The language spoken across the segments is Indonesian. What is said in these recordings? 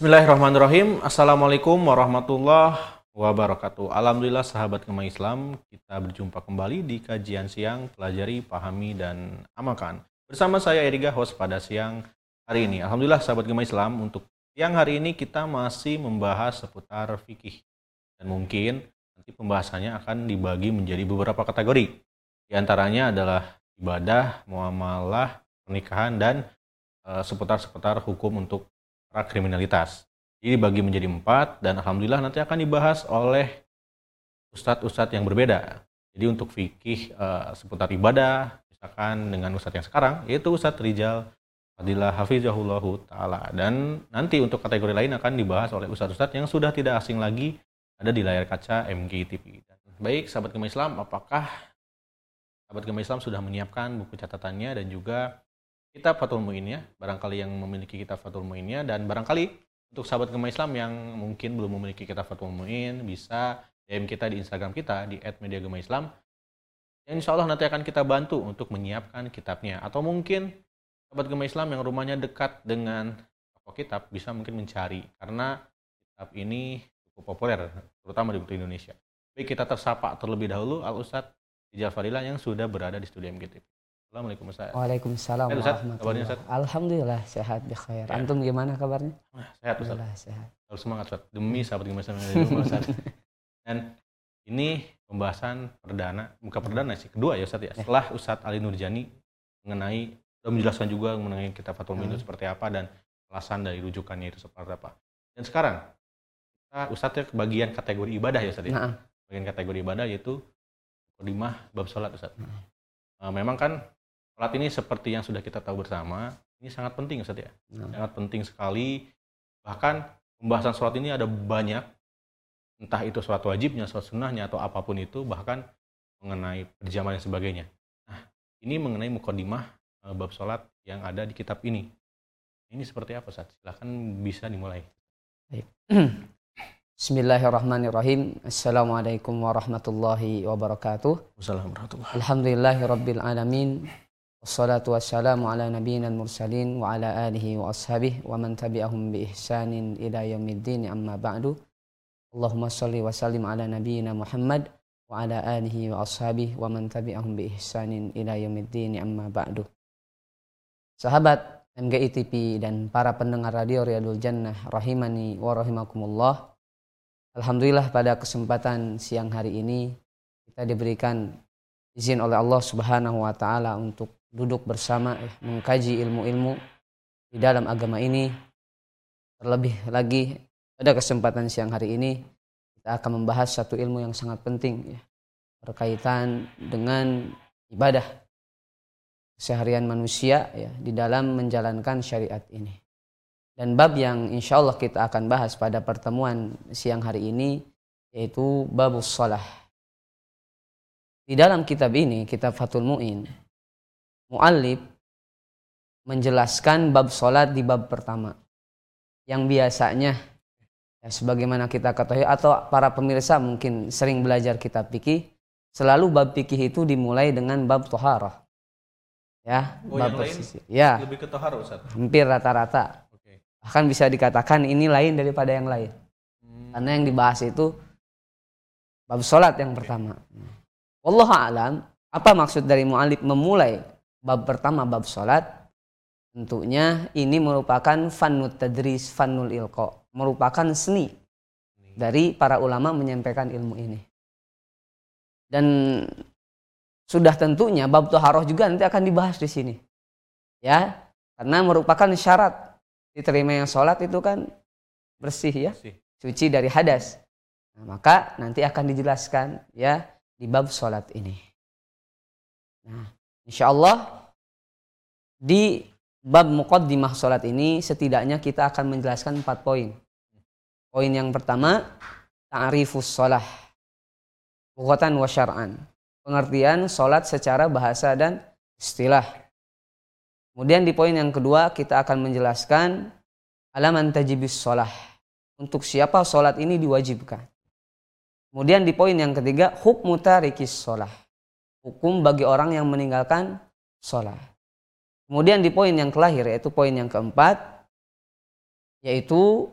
Bismillahirrahmanirrahim. Assalamualaikum warahmatullahi wabarakatuh. Alhamdulillah sahabat kema Islam, kita berjumpa kembali di kajian siang pelajari, pahami dan amalkan. Bersama saya Eriga host pada siang hari ini. Alhamdulillah sahabat kema Islam untuk siang hari ini kita masih membahas seputar fikih dan mungkin nanti pembahasannya akan dibagi menjadi beberapa kategori. Di antaranya adalah ibadah, muamalah, pernikahan dan eh, seputar-seputar hukum untuk para kriminalitas. Jadi dibagi menjadi empat dan alhamdulillah nanti akan dibahas oleh ustadz-ustadz yang berbeda. Jadi untuk fikih uh, seputar ibadah, misalkan dengan ustadz yang sekarang, yaitu Ustadz Rijal Fadilah Hafizahullah Ta'ala. Dan nanti untuk kategori lain akan dibahas oleh ustadz-ustadz yang sudah tidak asing lagi ada di layar kaca MGTV. Baik, sahabat Gema Islam, apakah sahabat Gema Islam sudah menyiapkan buku catatannya dan juga kitab Fatul Mu'innya, barangkali yang memiliki kitab Fatul Mu'innya, dan barangkali untuk sahabat Gema Islam yang mungkin belum memiliki kitab Fatul Mu'in, bisa DM kita di Instagram kita di @mediagemaislam. Yang insya Allah nanti akan kita bantu untuk menyiapkan kitabnya. Atau mungkin sahabat Gema Islam yang rumahnya dekat dengan toko kitab bisa mungkin mencari. Karena kitab ini cukup populer, terutama di Indonesia. Baik kita tersapa terlebih dahulu Al-Ustadz Ijal yang sudah berada di studio MGTV. Assalamualaikum Ustaz. Waalaikumsalam Ustaz, kabarnya Ustaz? Alhamdulillah sehat bi khair. Ya. Antum gimana kabarnya? sehat Ustaz. Alhamdulillah sehat. Harus semangat Ustaz. Demi sahabat gimana Ustaz. Dan ini pembahasan perdana, bukan perdana sih, kedua ya Ustaz ya. ya. Setelah Ustaz Ali Nurjani mengenai sudah menjelaskan juga mengenai kitab Fatul Min itu hmm. seperti apa dan alasan dari rujukannya itu seperti apa. Dan sekarang kita Ustaz ya bagian kategori ibadah ya Ustaz ya. Nah. Bagian kategori ibadah yaitu Kodimah bab sholat Ustaz. Nah. memang kan Sholat ini seperti yang sudah kita tahu bersama, ini sangat penting Ustaz ya. Hmm. Sangat penting sekali. Bahkan pembahasan sholat ini ada banyak, entah itu sholat wajibnya, sholat sunnahnya, atau apa pun itu, bahkan mengenai perjamuan dan sebagainya. Nah, ini mengenai mukodimah e, bab sholat yang ada di kitab ini. Ini seperti apa Ustaz? Silahkan bisa dimulai. Bismillahirrahmanirrahim. Assalamualaikum warahmatullahi wabarakatuh. Wassalamualaikum warahmatullahi wabarakatuh. Wassalatu wassalamu ala nabiyina mursalin wa ala alihi wa ashabih wa man tabi'ahum bi ihsanin ila yaumiddin amma ba'du. Allahumma salli wa sallim ala nabiyyina Muhammad wa ala alihi wa ashabih wa man tabi'ahum bi ihsanin ila yaumiddin amma ba'du. Sahabat MGI TV dan para pendengar radio Riyadul Jannah rahimani wa rahimakumullah. Alhamdulillah pada kesempatan siang hari ini kita diberikan izin oleh Allah Subhanahu wa taala untuk duduk bersama ya, mengkaji ilmu-ilmu di dalam agama ini. Terlebih lagi pada kesempatan siang hari ini kita akan membahas satu ilmu yang sangat penting ya, berkaitan dengan ibadah seharian manusia ya di dalam menjalankan syariat ini. Dan bab yang insya Allah kita akan bahas pada pertemuan siang hari ini yaitu babus salah. Di dalam kitab ini, kitab Fatul Mu'in, muallif menjelaskan bab solat di bab pertama yang biasanya ya, sebagaimana kita ketahui atau para pemirsa mungkin sering belajar kitab fikih selalu bab fikih itu dimulai dengan bab toharoh ya oh, bab lain ya lebih ke toharoh Ustaz. hampir rata-rata okay. bahkan bisa dikatakan ini lain daripada yang lain hmm. karena yang dibahas itu bab solat yang okay. pertama Allah alam apa maksud dari mu'alif memulai bab pertama bab sholat tentunya ini merupakan fanut tadris fanul ilko merupakan seni dari para ulama menyampaikan ilmu ini. Dan sudah tentunya bab toharoh juga nanti akan dibahas di sini ya. Karena merupakan syarat diterima yang sholat itu kan bersih ya. Suci dari hadas. Nah, maka nanti akan dijelaskan ya di bab sholat ini. Nah Insya Allah di bab muqaddimah sholat ini setidaknya kita akan menjelaskan empat poin. Poin yang pertama, ta'rifus sholah. Bukhatan wa syar'an. Pengertian sholat secara bahasa dan istilah. Kemudian di poin yang kedua kita akan menjelaskan alaman tajibis sholah. Untuk siapa sholat ini diwajibkan. Kemudian di poin yang ketiga, hukmu tarikis sholah hukum bagi orang yang meninggalkan sholat. Kemudian di poin yang kelahir yaitu poin yang keempat yaitu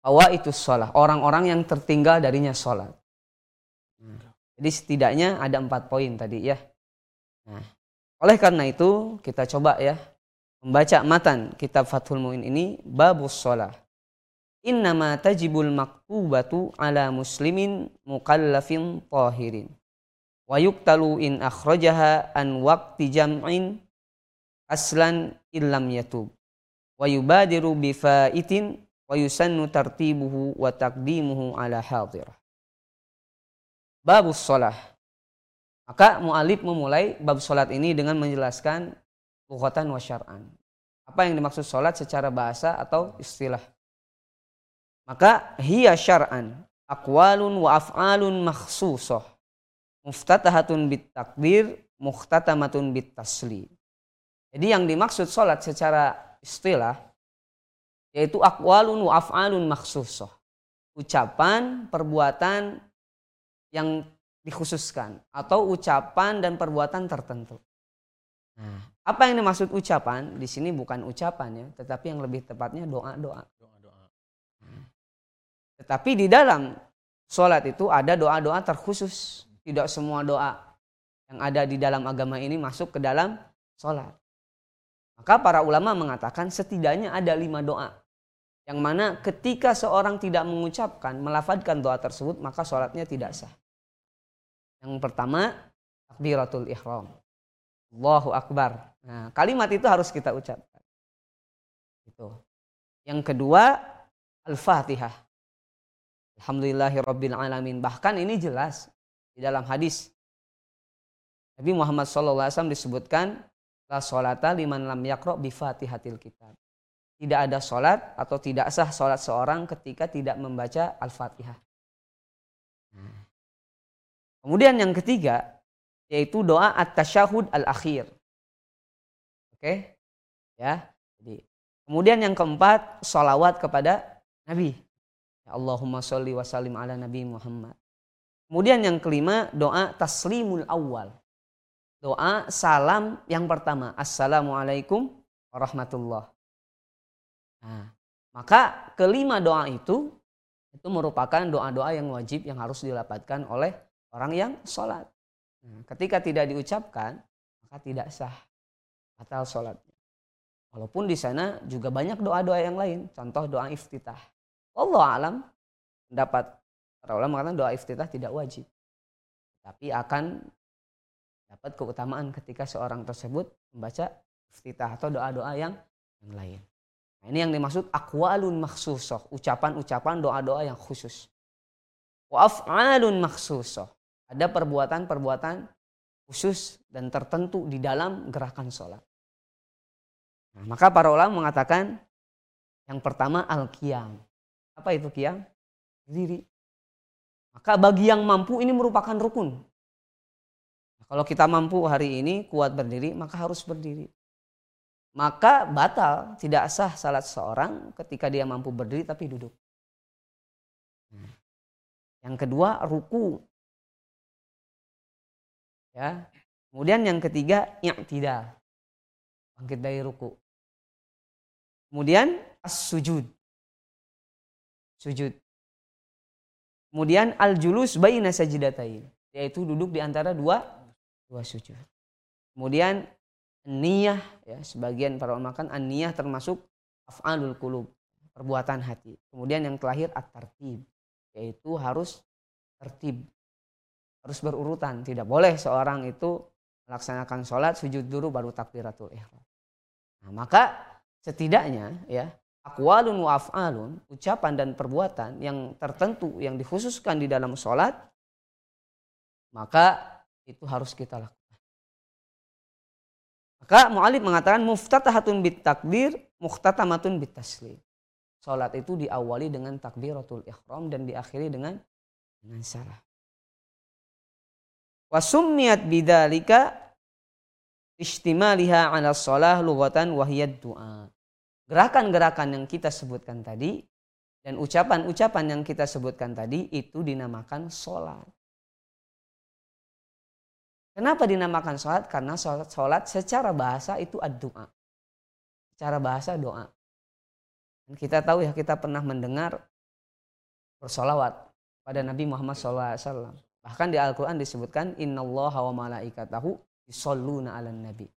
bahwa itu sholat orang-orang yang tertinggal darinya sholat. Jadi setidaknya ada empat poin tadi ya. Nah, oleh karena itu kita coba ya membaca matan kitab Fathul Muin ini babus sholat Innama tajibul maktubatu ala muslimin mukallafin tahirin. Wa yuktalu in akhrajaha an waqti jam'in aslan illam yatub. Wa yubadiru bifaitin wa yusannu tartibuhu wa taqdimuhu ala hadirah. Babus sholat. Maka mu'alib memulai bab sholat ini dengan menjelaskan lughatan wa syar'an. Apa yang dimaksud sholat secara bahasa atau istilah. Maka hiya syar'an akwalun wa af'alun makhsusah. Muftatahatun bit takdir, muhtatamatun bit tasli. Jadi yang dimaksud sholat secara istilah yaitu akwalun wa af'alun makhsusah. Ucapan, perbuatan yang dikhususkan atau ucapan dan perbuatan tertentu. Nah, apa yang dimaksud ucapan di sini bukan ucapan ya, tetapi yang lebih tepatnya doa-doa. Tetapi di dalam sholat itu ada doa-doa terkhusus. Tidak semua doa yang ada di dalam agama ini masuk ke dalam sholat. Maka para ulama mengatakan setidaknya ada lima doa. Yang mana ketika seorang tidak mengucapkan, melafadkan doa tersebut, maka sholatnya tidak sah. Yang pertama, takbiratul ihram. Allahu Akbar. Nah, kalimat itu harus kita ucapkan. Itu. Yang kedua, Al-Fatihah. Alhamdulillahirabbil alamin. Bahkan ini jelas di dalam hadis Nabi Muhammad SAW disebutkan la salata liman lam yakro bi fatihatil kitab. Tidak ada solat atau tidak sah solat seorang ketika tidak membaca Al-Fatihah. Kemudian yang ketiga yaitu doa at-tasyahud al-akhir. Oke? Ya. Jadi kemudian yang keempat solawat kepada Nabi. Allahumma sholli wa sallim ala Nabi Muhammad. Kemudian yang kelima doa taslimul awal. Doa salam yang pertama. Assalamualaikum warahmatullah. Nah, maka kelima doa itu itu merupakan doa-doa yang wajib yang harus dilapatkan oleh orang yang sholat. Nah, ketika tidak diucapkan, maka tidak sah. Batal sholatnya. Walaupun di sana juga banyak doa-doa yang lain. Contoh doa iftitah. Allah alam pendapat para ulama mengatakan doa iftitah tidak wajib. Tapi akan dapat keutamaan ketika seorang tersebut membaca iftitah atau doa-doa yang, yang lain. Nah, ini yang dimaksud akwalun maksusoh, ucapan-ucapan doa-doa yang khusus. Wa af'alun maksusoh. Ada perbuatan-perbuatan khusus dan tertentu di dalam gerakan sholat. Nah, maka para ulama mengatakan yang pertama al-qiyam. Apa itu kiam? Berdiri. Maka bagi yang mampu ini merupakan rukun. Kalau kita mampu hari ini kuat berdiri, maka harus berdiri. Maka batal, tidak sah salat seorang ketika dia mampu berdiri tapi duduk. Yang kedua, ruku. Ya. Kemudian yang ketiga, i'tidal. Bangkit dari ruku. Kemudian as-sujud sujud. Kemudian al-julus baina sajdatain, yaitu duduk di antara dua dua sujud. Kemudian niyah ya sebagian para ulama kan niyah termasuk af'alul qulub, perbuatan hati. Kemudian yang terakhir at-tartib, yaitu harus tertib. Harus berurutan, tidak boleh seorang itu melaksanakan sholat sujud dulu baru takbiratul ihram. Nah, maka setidaknya ya akwalun wa af'alun, ucapan dan perbuatan yang tertentu yang dikhususkan di dalam sholat, maka itu harus kita lakukan. Maka mu'alib mengatakan muftatahatun bit takbir, muhtatamatun bit taslim. Sholat itu diawali dengan takbiratul ikhram dan diakhiri dengan dengan salah. Wasummiat bidalika istimaliha ala sholah lughatan wahiyad du'a gerakan-gerakan yang kita sebutkan tadi dan ucapan-ucapan yang kita sebutkan tadi itu dinamakan sholat. Kenapa dinamakan sholat? Karena sholat, sholat secara bahasa itu ad-doa. Secara bahasa doa. Dan kita tahu ya kita pernah mendengar bersolawat pada Nabi Muhammad SAW. Bahkan di Al-Quran disebutkan Allah wa malaikatahu yusalluna ala nabi.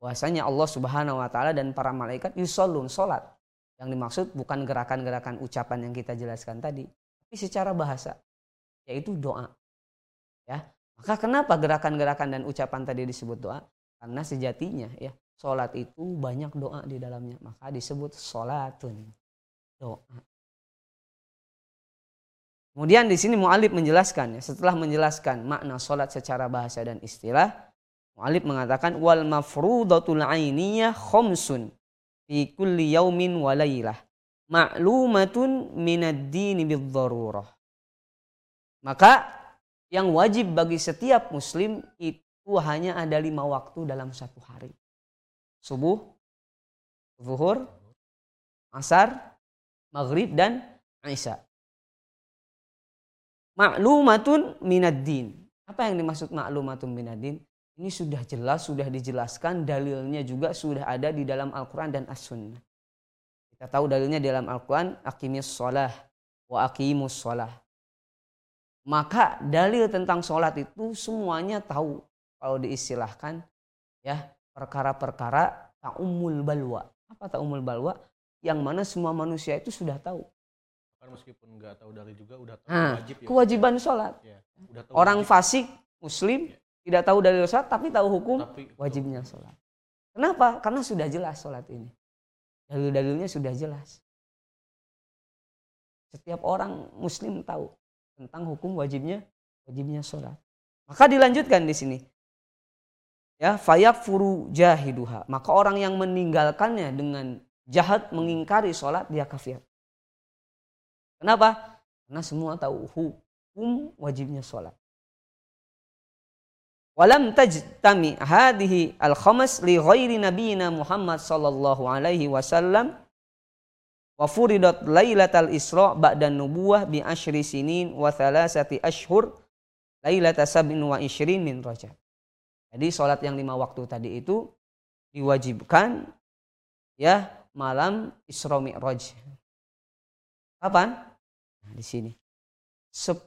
Bahwasanya Allah Subhanahu wa taala dan para malaikat yusallun salat. Yang dimaksud bukan gerakan-gerakan ucapan yang kita jelaskan tadi, tapi secara bahasa yaitu doa. Ya. Maka kenapa gerakan-gerakan dan ucapan tadi disebut doa? Karena sejatinya ya, salat itu banyak doa di dalamnya, maka disebut salatun. Doa. Kemudian di sini mu'alib menjelaskan ya, setelah menjelaskan makna salat secara bahasa dan istilah, mu'alib mengatakan wal mafrudatul ainiyah khomsun fi kulli yaumin wa laylah ma'lumatun minad dini bidh Maka yang wajib bagi setiap muslim itu hanya ada lima waktu dalam satu hari. Subuh, zuhur, asar, maghrib, dan isya. Maklumatun minad din. Apa yang dimaksud maklumatun minad din? Ini sudah jelas, sudah dijelaskan, dalilnya juga sudah ada di dalam Al-Quran dan As-Sunnah. Kita tahu dalilnya di dalam Al-Quran, akimis sholah, wa akimus sholah. Maka dalil tentang sholat itu semuanya tahu. Kalau diistilahkan, ya perkara-perkara ta'umul balwa. Apa ta'umul balwa? Yang mana semua manusia itu sudah tahu. Kan meskipun nggak tahu dalil juga udah tahu nah, wajib ya. Kewajiban sholat. Ya, udah tahu Orang wajib. fasik, muslim, ya tidak tahu dalil sholat tapi tahu hukum tapi, wajibnya sholat. Kenapa? Karena sudah jelas sholat ini. Dalil-dalilnya sudah jelas. Setiap orang muslim tahu tentang hukum wajibnya wajibnya sholat. Maka dilanjutkan di sini. Ya, fayak furu jahiduha. Maka orang yang meninggalkannya dengan jahat mengingkari sholat dia kafir. Kenapa? Karena semua tahu hukum wajibnya sholat. Walam tajtami hadhihi al-khamas li ghairi nabiyina Muhammad sallallahu alaihi wasallam wa furidat lailatal isra ba'da nubuwah bi asyri sinin wa thalathati ashhur lailata sab'in wa ishrin min rajab. Jadi sholat yang lima waktu tadi itu diwajibkan ya malam Isra Mi'raj. Kapan? Nah, di sini. 10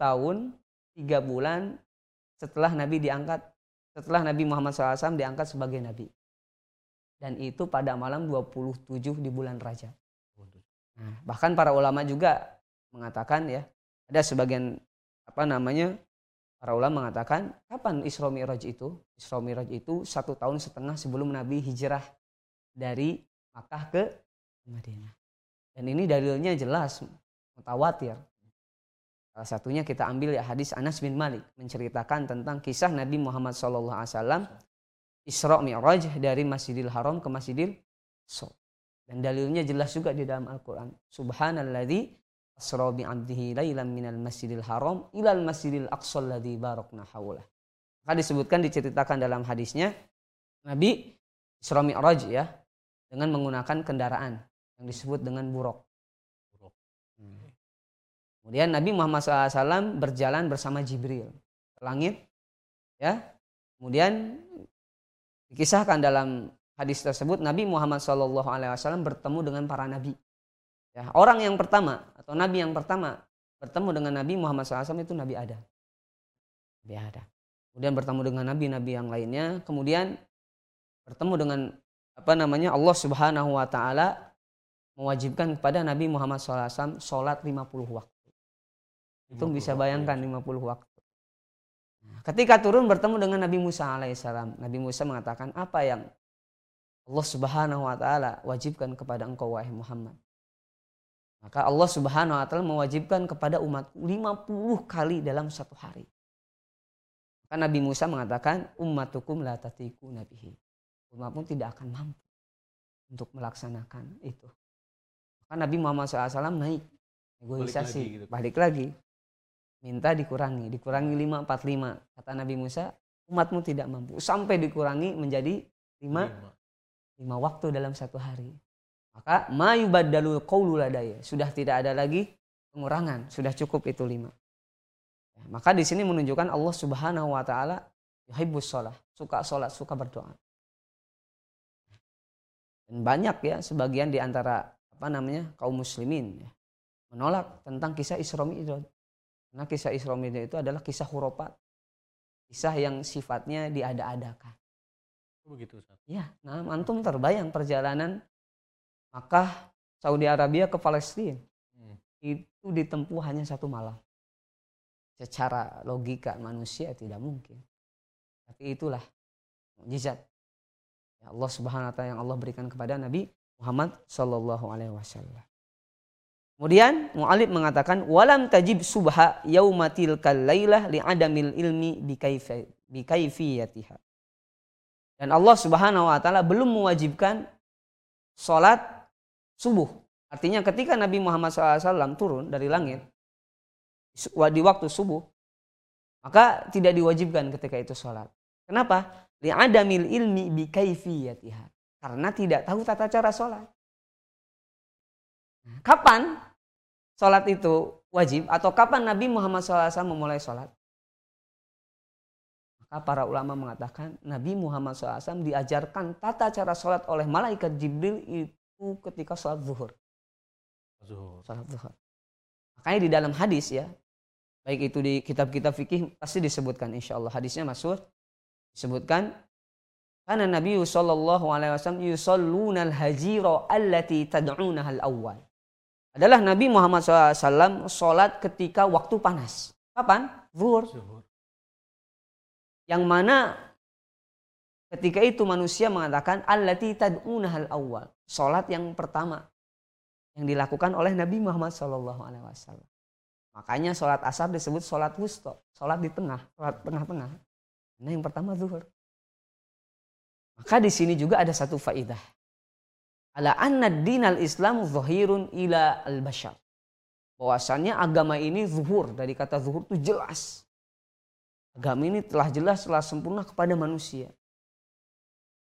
tahun, 3 bulan, setelah Nabi diangkat, setelah Nabi Muhammad SAW diangkat sebagai Nabi. Dan itu pada malam 27 di bulan Rajab. Nah, bahkan para ulama juga mengatakan ya, ada sebagian apa namanya para ulama mengatakan kapan Isra Mi'raj itu? Isra Mi'raj itu satu tahun setengah sebelum Nabi hijrah dari Makkah ke Madinah. Dan ini dalilnya jelas mutawatir Salah satunya kita ambil ya hadis Anas bin Malik menceritakan tentang kisah Nabi Muhammad SAW Isra Mi'raj dari Masjidil Haram ke Masjidil So. Dan dalilnya jelas juga di dalam Al-Quran. Subhanalladzi asra bi'abdihi laylan minal masjidil haram ilal masjidil aqsa alladzi barakna hawlah. Maka disebutkan diceritakan dalam hadisnya Nabi Isra Mi'raj ya dengan menggunakan kendaraan yang disebut dengan buruk. Kemudian Nabi Muhammad SAW berjalan bersama Jibril ke langit. Ya. Kemudian dikisahkan dalam hadis tersebut Nabi Muhammad SAW bertemu dengan para nabi. Ya, orang yang pertama atau nabi yang pertama bertemu dengan Nabi Muhammad SAW itu Nabi Adam. Nabi Adam. Kemudian bertemu dengan nabi-nabi yang lainnya. Kemudian bertemu dengan apa namanya Allah Subhanahu Wa Taala mewajibkan kepada Nabi Muhammad SAW sholat 50 waktu. Itu bisa bayangkan 50 waktu. Nah, ketika turun bertemu dengan Nabi Musa alaihissalam, Nabi Musa mengatakan apa yang Allah Subhanahu wa taala wajibkan kepada engkau wahai Muhammad. Maka Allah Subhanahu wa taala mewajibkan kepada umat 50 kali dalam satu hari. Maka Nabi Musa mengatakan ummatukum la tatiku nabihi. Umatmu tidak akan mampu untuk melaksanakan itu. Maka Nabi Muhammad SAW naik negosiasi balik lagi, gitu. balik lagi minta dikurangi dikurangi 5 45 kata Nabi Musa umatmu tidak mampu. Sampai dikurangi menjadi 5 5 waktu dalam satu hari. Maka mayubaddalu qawlu ladaya. Sudah tidak ada lagi pengurangan sudah cukup itu 5 ya, maka di sini menunjukkan Allah Subhanahu wa taala yuhibbus shalah suka salat suka berdoa. Dan banyak ya sebagian di antara apa namanya kaum muslimin ya, menolak tentang kisah Isra Mi'raj. Karena kisah Isra Mi'raj itu adalah kisah huropat. Kisah yang sifatnya diada-adakan. Oh, begitu Ustaz. Ya, nah antum terbayang perjalanan Makkah Saudi Arabia ke Palestina. Hmm. Itu ditempuh hanya satu malam. Secara logika manusia tidak mungkin. Tapi itulah mujizat ya Allah Subhanahu wa taala yang Allah berikan kepada Nabi Muhammad sallallahu alaihi wasallam. Kemudian Mu'alib mengatakan walam tajib subha yaumatil kalailah li adamil ilmi bi kaifiyatiha. Dan Allah Subhanahu wa taala belum mewajibkan salat subuh. Artinya ketika Nabi Muhammad SAW turun dari langit di waktu subuh, maka tidak diwajibkan ketika itu sholat. Kenapa? li'adamil ilmi bi kaifiyatiha. Karena tidak tahu tata cara sholat. Kapan sholat itu wajib atau kapan Nabi Muhammad SAW memulai sholat? Maka para ulama mengatakan Nabi Muhammad SAW diajarkan tata cara sholat oleh malaikat Jibril itu ketika sholat zuhur. Zuhur. Sholat zuhur. Makanya di dalam hadis ya, baik itu di kitab-kitab fikih pasti disebutkan insya Allah hadisnya masuk disebutkan karena Nabi sallallahu alaihi wasallam yusalluna al-hajira allati tad'unaha al-awwal. Adalah Nabi Muhammad SAW sholat ketika waktu panas. Kapan? Zuhur. Yang mana ketika itu manusia mengatakan allati tad'unaha al-awwal. Sholat yang pertama yang dilakukan oleh Nabi Muhammad wasallam. Makanya sholat asar disebut sholat wusto, sholat di tengah, sholat tengah-tengah. Nah yang pertama zuhur. Maka di sini juga ada satu faidah. Ala anna dinal Islam zahirun ila al-bashar. Bahwasannya agama ini zuhur. Dari kata zuhur itu jelas. Agama ini telah jelas, telah sempurna kepada manusia.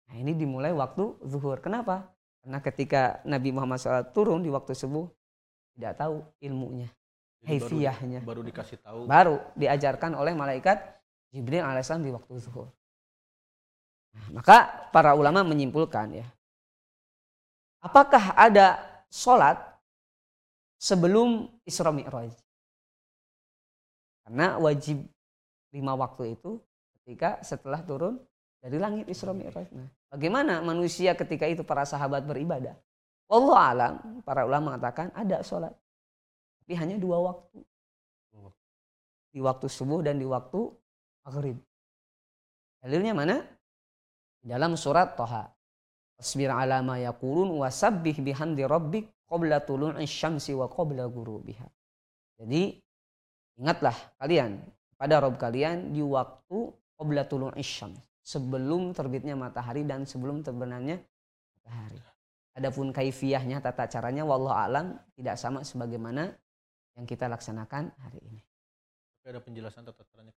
Nah ini dimulai waktu zuhur. Kenapa? Karena ketika Nabi Muhammad SAW turun di waktu subuh, tidak tahu ilmunya. Haifiyahnya. Baru, baru dikasih tahu. Baru diajarkan oleh malaikat Jibril alaihissalam di waktu zuhur. Nah, maka para ulama menyimpulkan ya, apakah ada sholat sebelum Isra Mi'raj? Karena wajib lima waktu itu ketika setelah turun dari langit Isra Mi'raj. Nah, bagaimana manusia ketika itu para sahabat beribadah? Allah alam, para ulama mengatakan ada sholat. Tapi hanya dua waktu. Di waktu subuh dan di waktu maghrib. Dalilnya mana? Dalam surat Toha. Wasbir ala ma yakulun wasabbih bihamdi rabbik qabla tulu'i syamsi wa qabla gurubiha. Jadi ingatlah kalian pada Rob kalian di waktu qabla tulu'i syams. Sebelum terbitnya matahari dan sebelum terbenamnya matahari. Adapun kaifiyahnya tata caranya wallahu alam tidak sama sebagaimana yang kita laksanakan hari ini. Tapi ada penjelasan tata caranya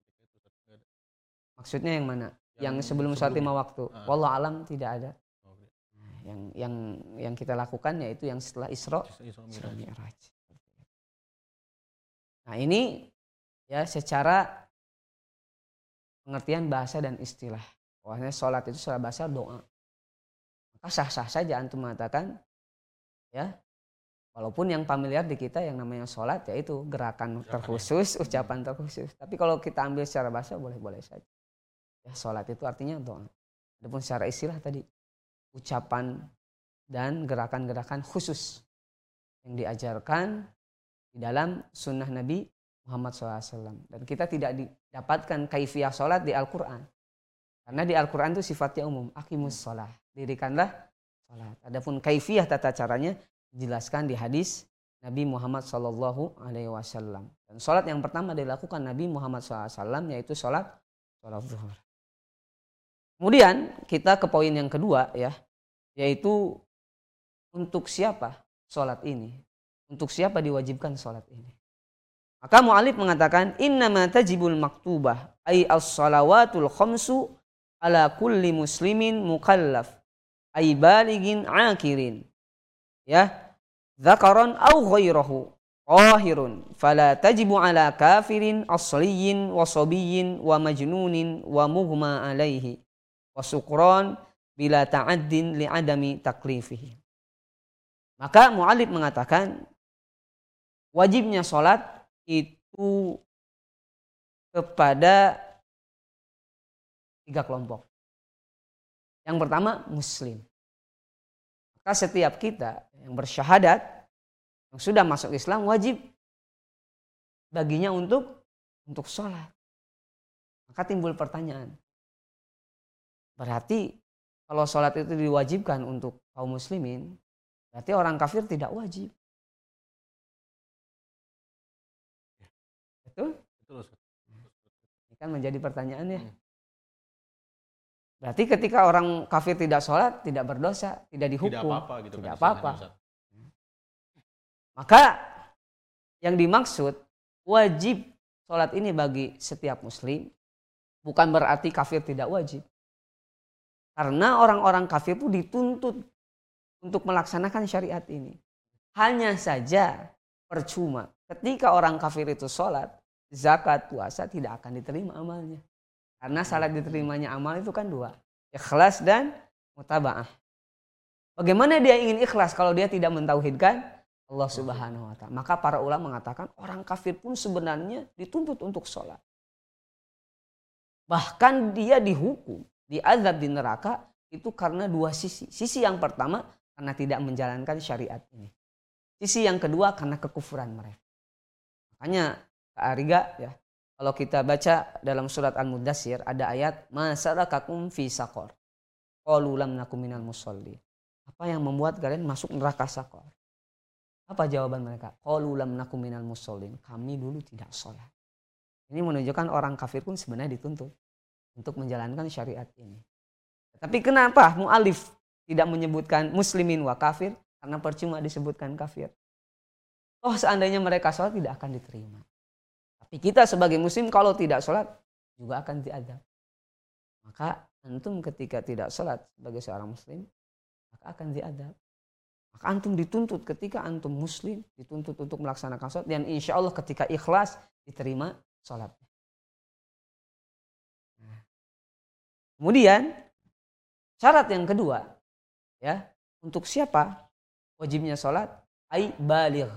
Maksudnya yang mana? Yang, yang sebelum sholat lima waktu. Uh. Wallah alam tidak ada. Yang yang yang kita lakukan yaitu yang setelah Isra, Isra Mi'raj. Nah ini ya secara pengertian bahasa dan istilah. Bahwasanya sholat itu secara bahasa doa. Maka sah-sah saja antum mengatakan ya Walaupun yang familiar di kita yang namanya sholat yaitu gerakan terkhusus, ucapan terkhusus. Tapi kalau kita ambil secara bahasa boleh-boleh saja. Ya, sholat itu artinya doa. Adapun secara istilah tadi ucapan dan gerakan-gerakan khusus yang diajarkan di dalam sunnah Nabi Muhammad SAW. Dan kita tidak didapatkan kaifiah sholat di Al-Quran. Karena di Al-Quran itu sifatnya umum. Akimus sholat. Dirikanlah sholat. Adapun kaifiah tata caranya dijelaskan di hadis Nabi Muhammad SAW. Dan sholat yang pertama dilakukan Nabi Muhammad SAW yaitu sholat sholat zuhur. Kemudian kita ke poin yang kedua ya, yaitu untuk siapa sholat ini? Untuk siapa diwajibkan sholat ini? Maka mu'alif mengatakan innama tajibul maktubah ay as-salawatul khamsu ala kulli muslimin mukallaf ay baligin akirin ya zakaran au ghairahu qahirun fala tajibu ala kafirin asliyin wa sabiyin wa majnunin wa mughma alaihi wasukron bila ta'addin li'adami taklifihi. Maka mu'alib mengatakan wajibnya sholat itu kepada tiga kelompok. Yang pertama muslim. Maka setiap kita yang bersyahadat yang sudah masuk Islam wajib baginya untuk untuk sholat. Maka timbul pertanyaan. Berarti kalau sholat itu diwajibkan untuk kaum muslimin, berarti orang kafir tidak wajib. Betul? Betul. Ini kan menjadi pertanyaan ya. Hmm. Berarti ketika orang kafir tidak sholat, tidak berdosa, tidak dihukum. Tidak apa-apa gitu Tidak kan, apa-apa. Maka yang dimaksud wajib sholat ini bagi setiap muslim bukan berarti kafir tidak wajib. Karena orang-orang kafir itu dituntut untuk melaksanakan syariat ini. Hanya saja percuma ketika orang kafir itu sholat, zakat, puasa tidak akan diterima amalnya. Karena salat diterimanya amal itu kan dua. Ikhlas dan mutaba'ah. Bagaimana dia ingin ikhlas kalau dia tidak mentauhidkan Allah Subhanahu wa taala? Maka para ulama mengatakan orang kafir pun sebenarnya dituntut untuk sholat. Bahkan dia dihukum, diazab di neraka itu karena dua sisi. Sisi yang pertama karena tidak menjalankan syariat ini. Sisi yang kedua karena kekufuran mereka. Makanya Kak Ariga ya kalau kita baca dalam surat Al-Mudassir ada ayat masalakakum fi saqar. Qalu lam nakum minal musalli. Apa yang membuat kalian masuk neraka sakor? Apa jawaban mereka? Qalu lam nakum minal musallin. Kami dulu tidak sholat. Ini menunjukkan orang kafir pun sebenarnya dituntut untuk menjalankan syariat ini. Tapi kenapa mu'alif tidak menyebutkan muslimin wa kafir? Karena percuma disebutkan kafir. Oh seandainya mereka sholat tidak akan diterima. Tapi kita sebagai muslim kalau tidak sholat juga akan diadab. Maka antum ketika tidak sholat sebagai seorang muslim, maka akan diadab. Maka antum dituntut ketika antum muslim, dituntut untuk melaksanakan sholat. Dan insya Allah ketika ikhlas diterima sholatnya. Kemudian syarat yang kedua, ya untuk siapa wajibnya sholat? Ai baligh.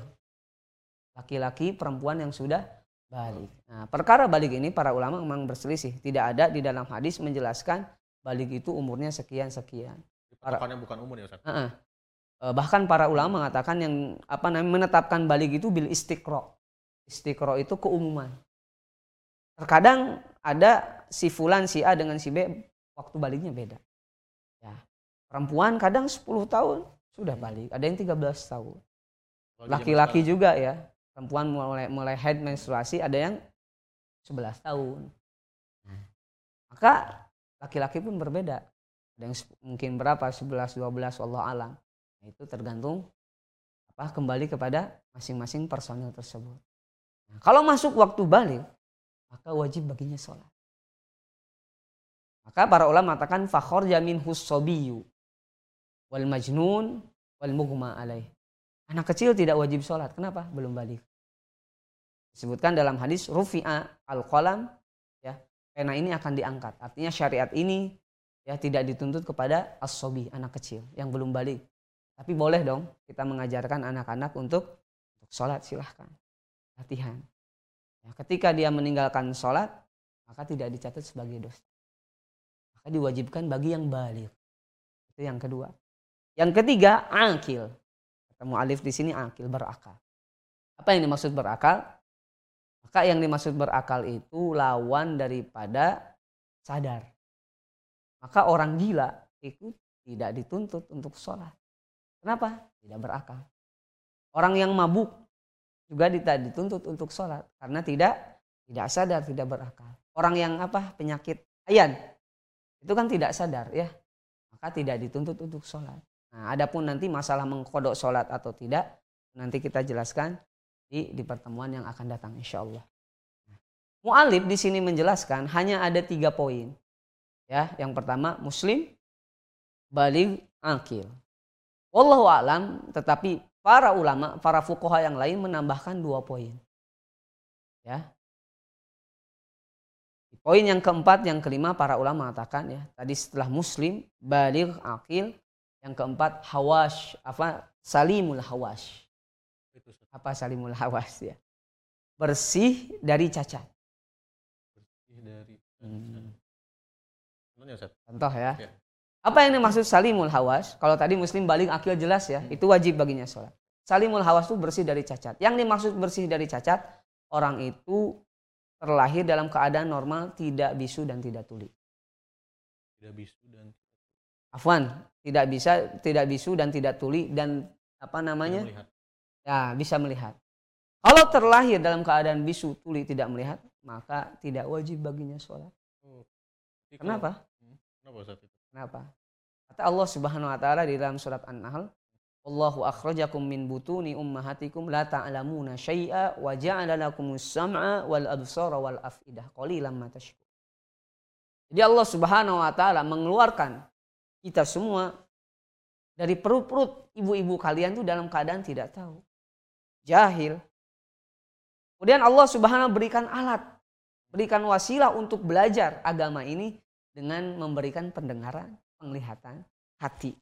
Laki-laki perempuan yang sudah balik. Nah, perkara balik ini para ulama memang berselisih. Tidak ada di dalam hadis menjelaskan balik itu umurnya sekian sekian. Para, bukan umur ya Ustaz. Uh -uh. Bahkan para ulama mengatakan yang apa namanya menetapkan balik itu bil istiqro. Istiqro itu keumuman. Terkadang ada si fulan si A dengan si B waktu baliknya beda. Ya. Perempuan kadang 10 tahun sudah balik, ada yang 13 tahun. Laki-laki juga ya perempuan mulai mulai head menstruasi ada yang 11 tahun. Hmm. Maka laki-laki pun berbeda. Ada yang mungkin berapa 11 12 Allah alam. Nah, itu tergantung apa kembali kepada masing-masing personil tersebut. Nah, kalau masuk waktu balik maka wajib baginya sholat. Maka para ulama mengatakan fakhor jamin husobiyu wal majnun wal mughma alaih. Anak kecil tidak wajib sholat. Kenapa? Belum balik. Disebutkan dalam hadis rufi'a al-qalam ya, pena ini akan diangkat. Artinya syariat ini ya tidak dituntut kepada as-sobi, anak kecil yang belum balik. Tapi boleh dong kita mengajarkan anak-anak untuk, untuk sholat silahkan. Latihan. Ya, ketika dia meninggalkan sholat, maka tidak dicatat sebagai dosa. Maka diwajibkan bagi yang balik. Itu yang kedua. Yang ketiga, akil. Ketemu alif di sini akil, berakal. Apa yang dimaksud berakal? Maka yang dimaksud berakal itu lawan daripada sadar. Maka orang gila itu tidak dituntut untuk sholat. Kenapa? Tidak berakal. Orang yang mabuk juga tidak dituntut untuk sholat karena tidak tidak sadar, tidak berakal. Orang yang apa penyakit ayan itu kan tidak sadar ya, maka tidak dituntut untuk sholat. Nah, adapun nanti masalah mengkodok sholat atau tidak nanti kita jelaskan di, di pertemuan yang akan datang insya Allah. Mu'alib di sini menjelaskan hanya ada tiga poin. Ya, yang pertama muslim, balik, akil. Wallahu alam, tetapi para ulama, para fukoha yang lain menambahkan dua poin. Ya. Poin yang keempat, yang kelima para ulama mengatakan ya, tadi setelah muslim, balik, akil, yang keempat hawash, apa salimul hawash. Apa salimul hawas ya? Bersih dari cacat. Bersih dari Hmm. Ustaz. Contoh ya. Ya. Apa yang dimaksud salimul hawas? Kalau tadi muslim balik akil jelas ya, itu wajib baginya sholat. Salimul hawas itu bersih dari cacat. Yang dimaksud bersih dari cacat, orang itu terlahir dalam keadaan normal, tidak bisu dan tidak tuli. Tidak bisu dan Afwan, tidak bisa, tidak bisu dan tidak tuli dan apa namanya? melihat. Ya, bisa melihat. Kalau terlahir dalam keadaan bisu, tuli, tidak melihat, maka tidak wajib baginya sholat. Kalau- Kenapa? Hmm, Kenapa Ustaz? Kenapa? Kata Allah Subhanahu wa taala di dalam surat An-Nahl, Allahu akhrajakum min butuni ummahatikum la ta'lamuna syai'a wa ja'ala lakumus sam'a wal absara wal af'idah qalilan ma tashkurun. Jadi Allah Subhanahu wa taala mengeluarkan kita semua dari perut-perut ibu-ibu kalian itu dalam keadaan tidak tahu. Jahil. Kemudian Allah Subhanahu berikan alat, berikan wasilah untuk belajar agama ini dengan memberikan pendengaran, penglihatan, hati.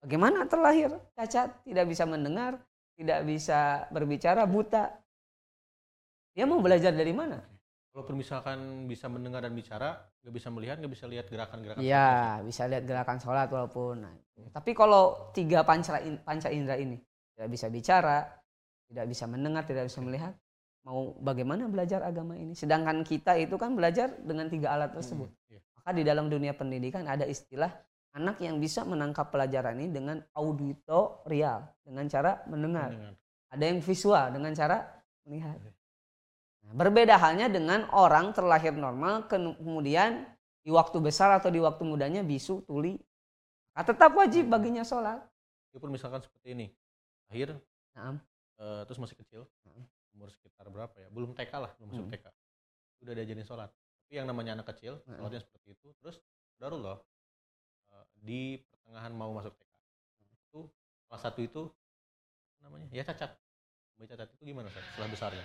Bagaimana terlahir cacat, tidak bisa mendengar, tidak bisa berbicara, buta. Dia mau belajar dari mana? Kalau misalkan bisa mendengar dan bicara, nggak bisa melihat, nggak bisa lihat gerakan-gerakan. Iya, bisa lihat gerakan sholat walaupun. Nah, tapi kalau tiga panca, panca indera ini tidak bisa bicara, tidak bisa mendengar, tidak bisa melihat, mau bagaimana belajar agama ini? Sedangkan kita itu kan belajar dengan tiga alat tersebut. Hmm, iya. Maka di dalam dunia pendidikan ada istilah anak yang bisa menangkap pelajaran ini dengan auditorial, dengan cara mendengar. Mendengar. Ada yang visual dengan cara melihat. Nah, berbeda halnya dengan orang terlahir normal ke- kemudian di waktu besar atau di waktu mudanya bisu, tuli. Nah, tetap wajib baginya sholat. Walaupun misalkan seperti ini, lahir, Nah, eh, terus masih kecil, Hmm. umur sekitar berapa ya? Belum TK lah, belum masuk Hmm. TK. Udah diajarin sholat. Tapi yang namanya anak kecil, Hmm. sholatnya seperti itu. Terus, darullah, di pertengahan mau masuk TK. Itu, salah satu itu, namanya? Ya cacat. Bayi cacat itu gimana, Ustaz? Setelah besarnya.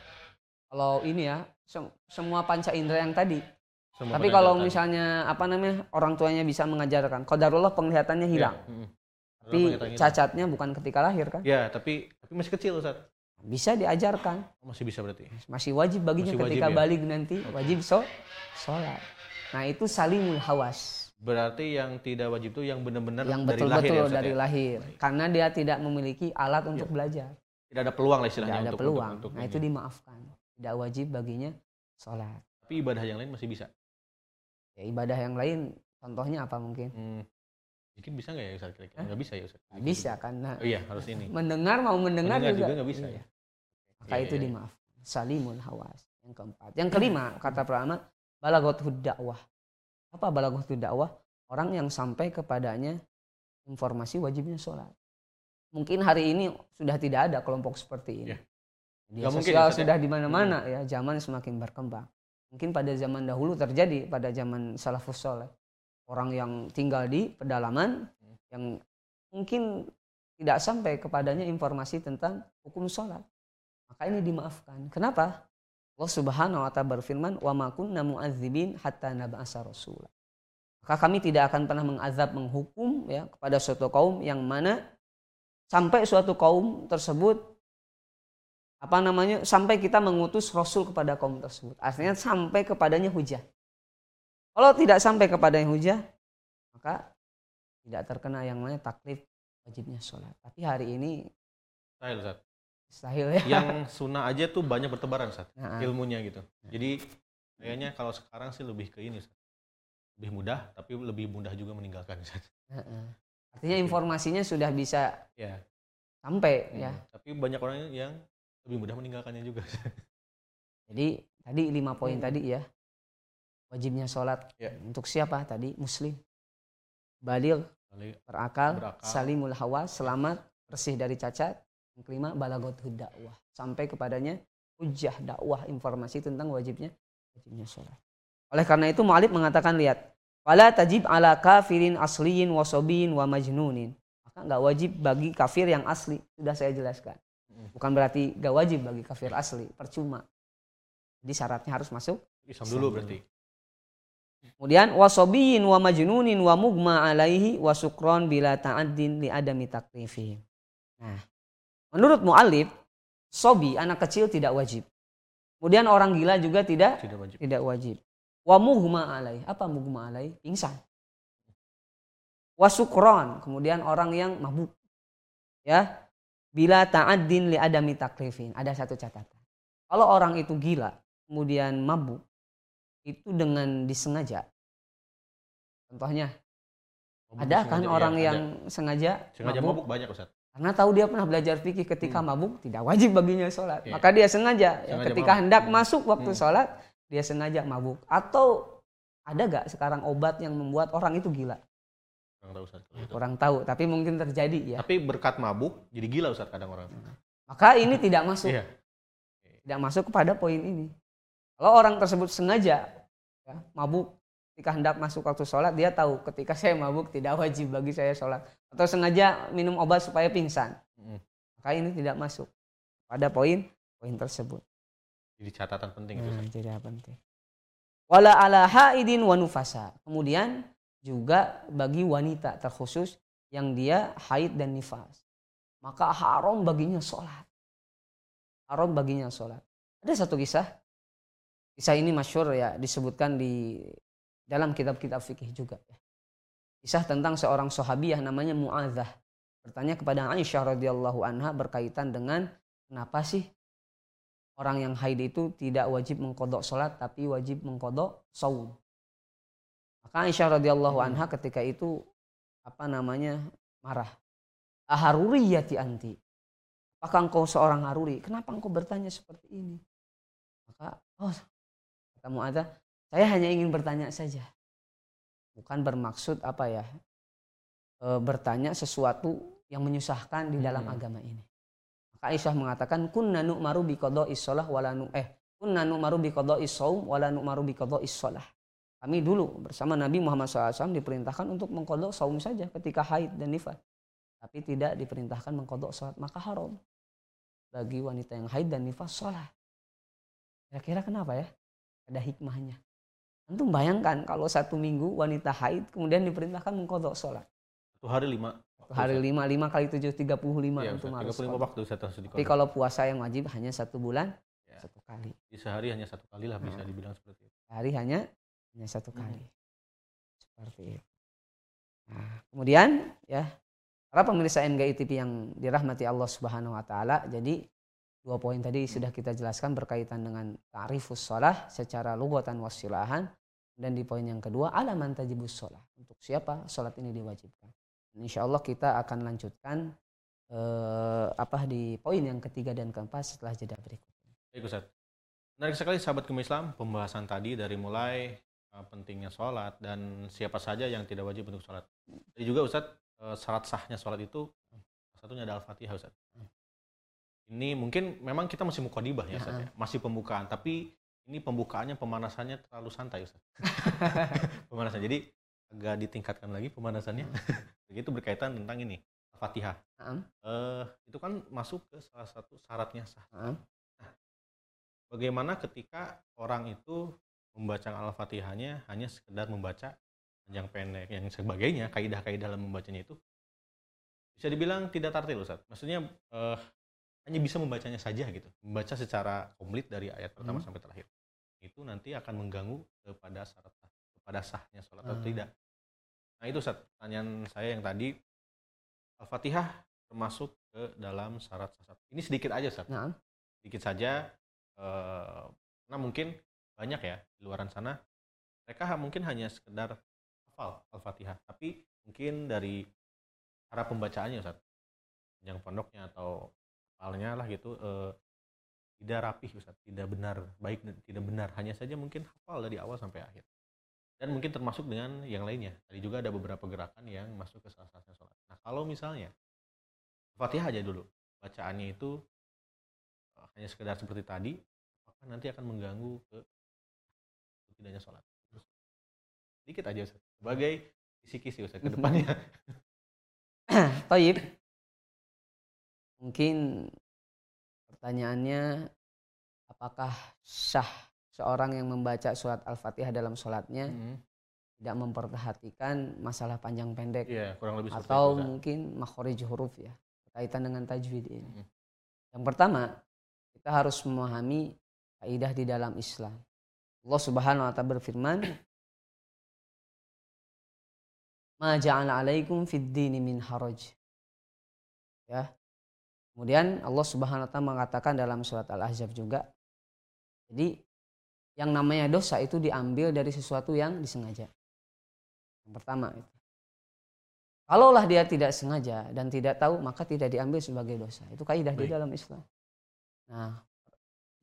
kalau ini ya sem- semua panca indera yang tadi. Semua Tapi kalau misalnya apa namanya orang tuanya bisa mengajarkan, qadarullah penglihatannya Ya, hilang. mm-mm. Tapi Penglihatan hilang. cacatnya bukan ketika lahir kan? Ya, tapi tapi masih kecil, Ustaz. Bisa diajarkan. Oh, Masih bisa berarti. Masih wajib baginya Masih wajib ketika ya? balik nanti wajib so sholat. Nah itu salimul hawas. Berarti yang tidak wajib itu yang benar-benar yang dari betul-betul lahir ya, dari ya? lahir karena dia tidak memiliki alat untuk belajar Tidak ada peluang lah tidak istilahnya ada untuk, peluang untuk, untuk nah itu ini. dimaafkan tidak wajib baginya sholat Tapi ibadah yang lain masih bisa. ya ibadah yang lain contohnya apa mungkin Hmm. Mungkin bisa nggak ya Ustaz kira-kira? Nggak bisa ya Ustaz? Nggak bisa karena Oh iya, harus ini. mendengar mau mendengar, Mendengar juga, juga nggak bisa Iya. ya? maka Iya, itu iya. dimaafkan salimul hawas yang keempat yang kelima kata pertama balagothud dakwah apa balagothud dakwah orang yang sampai kepadanya informasi wajibnya sholat mungkin hari ini sudah tidak ada kelompok seperti ini. Media sosial ya, Ustaz, ya? sudah di mana-mana ya zaman semakin berkembang mungkin pada zaman dahulu terjadi pada zaman salafus soleh orang yang tinggal di pedalaman Hmm. yang mungkin tidak sampai kepadanya informasi tentang hukum sholat maka ini dimaafkan. Kenapa? Allah Subhanahu wa taala berfirman, "Wa ma kunna mu'adzibin hatta nab'asa rasula." Maka kami tidak akan pernah mengazab menghukum ya kepada suatu kaum yang mana sampai suatu kaum tersebut apa namanya? sampai kita mengutus rasul kepada kaum tersebut. Artinya sampai kepadanya hujah. Kalau tidak sampai kepadanya hujah, maka tidak terkena yang namanya taklif wajibnya sholat. Tapi hari ini Mustahil ya. Yang sunnah aja tuh banyak bertebaran Ustaz. Nah, Ilmunya gitu. Jadi kayaknya kalau sekarang sih lebih ke ini Ustaz. Lebih mudah, tapi lebih mudah juga meninggalkan Ustaz. Heeh. Artinya informasinya sudah bisa Ya. sampai Hmm. ya. Tapi banyak orang yang lebih mudah meninggalkannya juga. Ustaz. Jadi tadi lima poin Hmm. tadi ya. Wajibnya sholat Ya. untuk siapa tadi? Muslim. Balil, berakal, Berakal. salimul hawa, selamat, bersih dari cacat. Yang kelima, balagot dakwah. Sampai kepadanya hujah dakwah informasi tentang wajibnya wajibnya sholat. Oleh karena itu Mu'alib mengatakan lihat, Wala tajib ala kafirin asliyin wasobin wa majnunin. Maka nggak wajib bagi kafir yang asli. Sudah saya jelaskan. Hmm. Bukan berarti nggak wajib bagi kafir asli. Percuma. Jadi syaratnya harus masuk. Islam Islam dulu dulu. berarti. Kemudian wasobiyin wa majnunin wa mugma alaihi wa sukron bila ta'addin li adami taklifihim. Nah, menurut mu'alif, sobi anak kecil tidak wajib. Kemudian orang gila juga tidak Tidak wajib. tidak wajib. Wa mughma alai. Apa mughma alai? Pingsan. Wa sukron. Kemudian orang yang mabuk. Ya. Bila ta'addin li adami taklifin. Ada satu catatan. Kalau orang itu gila, kemudian mabuk, itu dengan disengaja. Contohnya, Mabuk ada kan iya, orang ada. yang sengaja, sengaja mabuk, mabuk banyak Ustaz. Karena tahu dia pernah belajar fikih ketika Hmm. mabuk tidak wajib baginya sholat. Iya. Maka dia sengaja, ya, Sengaja ketika mabuk. hendak Hmm. masuk waktu Hmm. sholat dia sengaja mabuk. Atau ada gak sekarang obat yang membuat orang itu gila? Kurang tahu Ustaz. Kurang tahu, tapi mungkin terjadi ya. Tapi berkat mabuk jadi gila Ustaz kadang orang. Maka ini tidak masuk, Iya. tidak masuk kepada poin ini. Kalau orang tersebut sengaja ya, mabuk ketika hendak masuk waktu sholat, dia tahu ketika saya mabuk tidak wajib bagi saya sholat. Atau sengaja minum obat supaya pingsan. Mm. Maka ini tidak masuk pada poin poin tersebut. Jadi catatan penting itu Nah, Ustaz. jadi penting. Wala ala haidin wa nufasa. Kemudian juga bagi wanita terkhusus yang dia haid dan nifas. Maka haram baginya sholat. Haram baginya sholat. Ada satu kisah. Kisah ini masyur ya disebutkan di dalam kitab-kitab fikih juga. ya. Kisah tentang seorang sahabiah namanya Mu'adzah. Bertanya kepada Aisyah radhiyallahu anha berkaitan dengan kenapa sih orang yang haid itu tidak wajib mengkodok sholat tapi wajib mengkodok saum. Maka Aisyah radhiyallahu Hmm. anha ketika itu apa namanya marah. Aharuriyati anti. Apakah engkau seorang haruri? Kenapa engkau bertanya seperti ini? Maka oh kata Mu'adzah, saya hanya ingin bertanya saja. Bukan bermaksud apa ya? e, bertanya sesuatu yang menyusahkan di dalam Hmm. agama ini. Maka Aisyah mengatakan kunna nu'maru bi qada'i shalah wala nu eh kunna nu'maru bi qada'i shaum wala nu'maru bi qada'i shalah. Kami dulu bersama Nabi Muhammad SAW diperintahkan untuk mengkodok saum saja ketika haid dan nifas. Tapi tidak diperintahkan mengkodok sholat. Maka haram bagi wanita yang haid dan nifas sholat. Kira-kira kenapa ya? Ada hikmahnya. Antum bayangkan kalau satu minggu wanita haid kemudian diperintahkan mengkodok sholat. Satu hari lima. Satu hari lima, lima kali tujuh, tiga puluh lima Iya, harus 35 kodok. waktu Ustaz harus Tapi kalau puasa yang wajib hanya satu bulan, Ya. satu kali. Di sehari hanya satu kali lah bisa Hmm. dibilang seperti itu. Hari hanya hanya satu Hmm. kali. Seperti itu. Nah, kemudian ya para pemirsa NGI TV yang dirahmati Allah Subhanahu wa taala, jadi dua poin tadi sudah kita jelaskan berkaitan dengan ta'rifus shalah secara lugatan wasilahan dan di poin yang kedua alaman tajibus shalah. Untuk siapa salat ini diwajibkan. Insya Allah kita akan lanjutkan eh, apa di poin yang ketiga dan keempat setelah jeda berikut. Baik Ustaz. Menarik sekali sahabat kemah Islam pembahasan tadi dari mulai uh, pentingnya sholat dan siapa saja yang tidak wajib untuk sholat. Dan juga Ustaz uh, syarat sahnya sholat itu satunya ada Al-Fatihah Ustaz. Ini mungkin memang kita masih mukadibah ya Ustaz ya. Masih pembukaan tapi ini pembukaannya pemanasannya terlalu santai Ustaz. Pemanasan. Jadi agak ditingkatkan lagi pemanasannya. Begitu berkaitan tentang ini Al-Fatihah. Naam. Eh, itu kan masuk ke salah satu syaratnya sah. Naam. Bagaimana ketika orang itu membaca Al-Fatihahnya hanya sekedar membaca panjang pendek yang sebagainya, kaidah-kaidah dalam membacanya itu bisa dibilang tidak tartil Ustaz. Maksudnya eh, hanya bisa membacanya saja gitu. Membaca secara komplit dari ayat pertama Hmm. sampai terakhir. Itu nanti akan mengganggu kepada syarat kepada sahnya sholat atau Hmm. tidak. Nah itu Ustaz, pertanyaan saya yang tadi Al-Fatihah termasuk ke dalam syarat sah. Ini sedikit aja Ustaz Naam. sedikit saja eh, karena mungkin banyak ya di luaran sana mereka mungkin hanya sekedar hafal al-fatihah tapi mungkin dari cara pembacaannya Ustaz yang pondoknya atau hafalnya lah gitu eh, tidak rapih Ustaz tidak benar baik dan tidak benar hanya saja mungkin hafal dari awal sampai akhir dan mungkin termasuk dengan yang lainnya tadi juga ada beberapa gerakan yang masuk ke salah satunya sholat nah kalau misalnya Fatihah aja dulu bacaannya itu uh, hanya sekedar seperti tadi, maka nanti akan mengganggu ke tidaknya sholat. Terus, Dikit aja Ustaz. Sebagai kisi-kisi Ustaz ke depannya. Taib. Mungkin pertanyaannya apakah sah seorang yang membaca surat Al-Fatihah dalam sholatnya Mm. tidak memperhatikan masalah panjang pendek Iya, kurang lebih atau itu. Mungkin makhrij huruf ya berkaitan dengan tajwid ini. Mm. Yang pertama, kita harus memahami kaidah di dalam Islam. Allah Subhanahu wa taala berfirman, "Ma ja'ala 'alaikum fid dini min haraj." Ya. Kemudian Allah Subhanahu wa taala mengatakan dalam surat Al-Ahzab juga, jadi yang namanya dosa itu diambil dari sesuatu yang disengaja. Yang pertama itu. Kalaulah dia tidak sengaja dan tidak tahu, maka tidak diambil sebagai dosa. Itu kaidah di dalam Islam. Nah,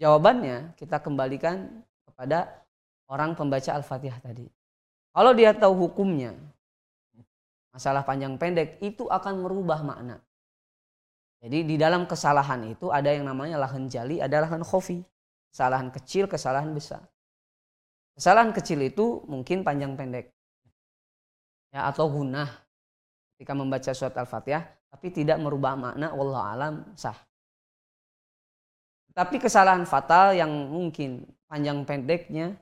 jawabannya kita kembalikan kepada orang pembaca Al-Fatihah tadi. Kalau dia tahu hukumnya, masalah panjang pendek itu akan merubah makna. Jadi di dalam kesalahan itu ada yang namanya lahan jali, ada lahan khofi. Kesalahan kecil, kesalahan besar. Kesalahan kecil itu mungkin panjang pendek. Ya, atau gunah ketika membaca surat Al-Fatihah tapi tidak merubah makna wallahu alam sah. Tapi kesalahan fatal yang mungkin panjang pendeknya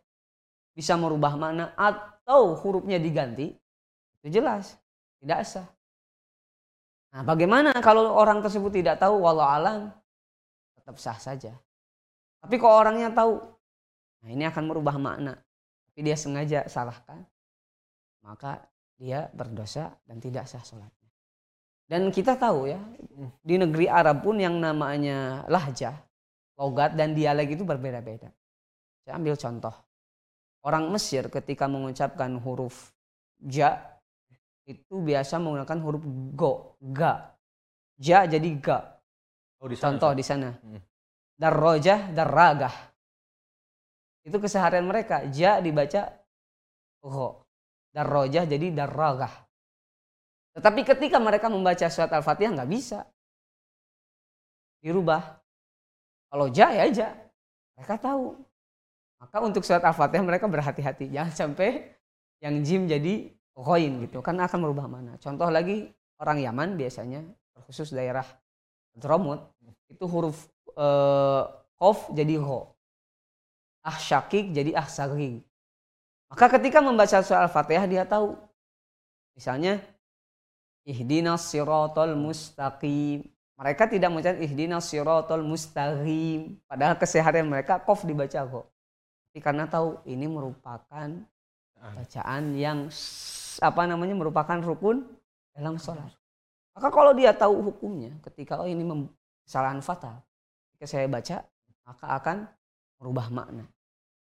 bisa merubah makna atau hurufnya diganti itu jelas tidak sah. Nah, bagaimana kalau orang tersebut tidak tahu walau alam tetap sah saja. Tapi kalau orangnya tahu, nah ini akan merubah makna. Tapi dia sengaja salahkan, maka dia berdosa dan tidak sah sholatnya. Dan kita tahu ya, di negeri Arab pun yang namanya lahjah, logat dan dialek itu berbeda-beda. Saya ambil contoh. Orang Mesir ketika mengucapkan huruf ja itu biasa menggunakan huruf go, ga. Ja jadi ga. Oh, di sana, contoh di sana. Hmm. Darrojah, darragah. Itu keseharian mereka. Ja dibaca go darrojah jadi darragah. Tetapi ketika mereka membaca surat Al-Fatihah nggak bisa. Dirubah. Kalau ja ya ja. Mereka tahu. Maka untuk surat Al-Fatihah mereka berhati-hati. Jangan sampai yang jim jadi ghoin gitu. Karena akan merubah mana. Contoh lagi orang Yaman biasanya. Khusus daerah Dromut. Itu huruf eh, kof jadi ho. Ah syakik jadi ah. Maka ketika membaca surah Al-Fatihah dia tahu. Misalnya ihdinas siratal mustaqim. Mereka tidak mengucapkan ihdinas siratal mustaqim. Padahal keseharian mereka kof dibaca kok. Tapi karena tahu ini merupakan bacaan yang apa namanya merupakan rukun dalam sholat. Maka kalau dia tahu hukumnya ketika oh ini kesalahan fatal. Ketika saya baca maka akan merubah makna.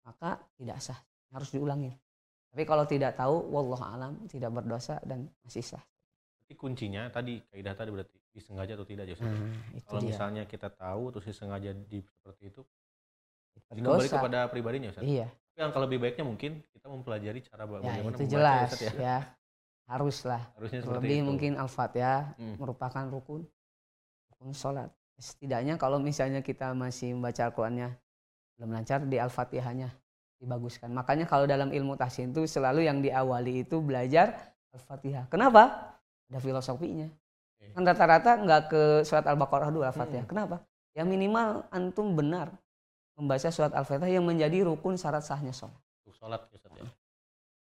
Maka tidak sah harus diulangi. Tapi kalau tidak tahu, wallah alam tidak berdosa dan masih sah. Jadi kuncinya tadi kaidah tadi berarti disengaja atau tidak Joseph. Hmm, kalau dia. misalnya kita tahu terus disengaja di seperti itu, kembali kepada pribadinya Ustaz. Iya. Tapi yang lebih baiknya mungkin kita mempelajari cara ya, bagaimana itu jelas, ya. ya. Haruslah. Harusnya seperti Lebih itu. mungkin al-fatihah hmm. merupakan rukun rukun sholat. Setidaknya kalau misalnya kita masih membaca Al-Qur'annya belum lancar di al-fatihahnya dibaguskan. Makanya kalau dalam ilmu tahsin itu selalu yang diawali itu belajar Al-Fatihah. Kenapa? Ada filosofinya. Kan rata-rata nggak ke surat Al-Baqarah dulu Al-Fatihah. Hmm. Kenapa? Ya minimal antum benar membaca surat Al-Fatihah yang menjadi rukun syarat sahnya sholat. Sholat ya Ustaz ya.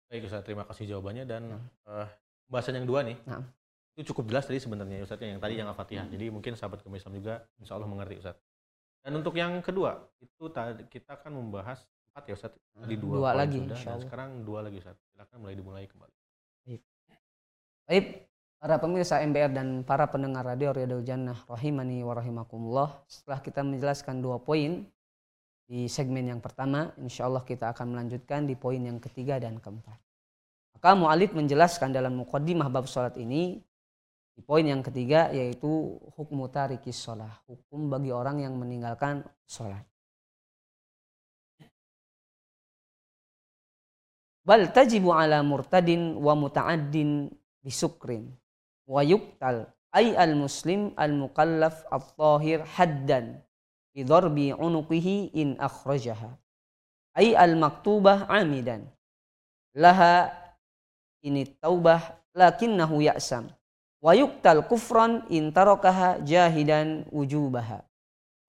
Baik Ustaz, terima kasih jawabannya dan hmm. uh, bahasan yang dua nih. Nah. Itu cukup jelas tadi sebenarnya Ustaz yang tadi yang Al-Fatihah. Hmm. Jadi mungkin sahabat kami juga insya Allah mengerti Ustaz. Dan untuk yang kedua, itu kita akan membahas empat ya Ustaz. Tadi dua, dua lagi. Sudah, dan sekarang dua lagi Ustaz. Silakan mulai dimulai kembali. Baik. Baik, para pemirsa MBR dan para pendengar radio Riyadul Jannah rahimani wa rahimakumullah. Setelah kita menjelaskan dua poin di segmen yang pertama, insya Allah kita akan melanjutkan di poin yang ketiga dan keempat. Maka Mu'alid menjelaskan dalam muqaddimah bab sholat ini di poin yang ketiga yaitu hukum tarikis sholat, hukum bagi orang yang meninggalkan sholat. bal tajibu ala murtadin wa muta'addin bisukrin wa yuktal ay al muslim al mukallaf al tahir haddan bi darbi unuqihi in akhrajaha. Ay al maktubah amidan. Laha ini taubah lakinnahu ya'sam. Wa yuktal kufran in tarakaha jahidan wujubaha.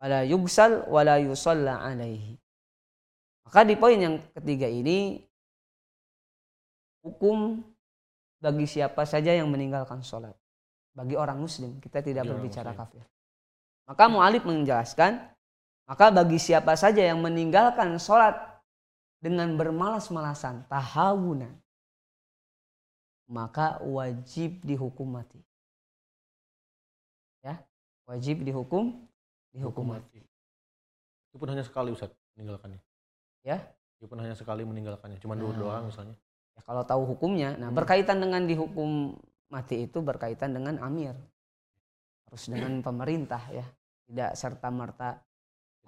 Wala yugsal wala yusalla alaihi. Maka di poin yang ketiga ini hukum bagi siapa saja yang meninggalkan sholat. Bagi orang muslim, kita tidak bagi berbicara kafir. Maka mu'alif menjelaskan, Maka bagi siapa saja yang meninggalkan sholat dengan bermalas-malasan, tahawunan, maka wajib dihukum mati. Ya, wajib dihukum dihukum mati. Itu pun hanya sekali Ustaz meninggalkannya. Ya. Itu pun hanya sekali meninggalkannya, cuma dua Nah. doang misalnya. Ya, kalau tahu hukumnya, nah Hmm. berkaitan dengan dihukum mati itu berkaitan dengan amir, harus dengan pemerintah ya, tidak serta merta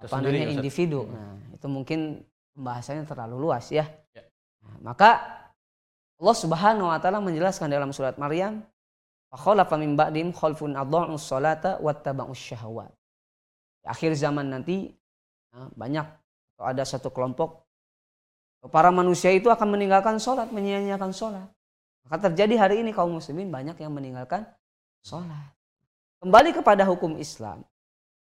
Sendiri namanya ya, Ustaz. individu. Hmm. Nah itu mungkin pembahasannya terlalu luas ya. Ya. Nah, maka Allah Subhanahu Wa Taala menjelaskan dalam surat Maryam, "Fakhalafa min ba'dim khalfun adha'us salata wattaba'us syahawat." Di akhir zaman nanti nah, banyak atau ada satu kelompok para manusia itu akan meninggalkan sholat, menyia-nyiakan sholat. Maka terjadi hari ini kaum muslimin banyak yang meninggalkan sholat. Kembali kepada hukum Islam.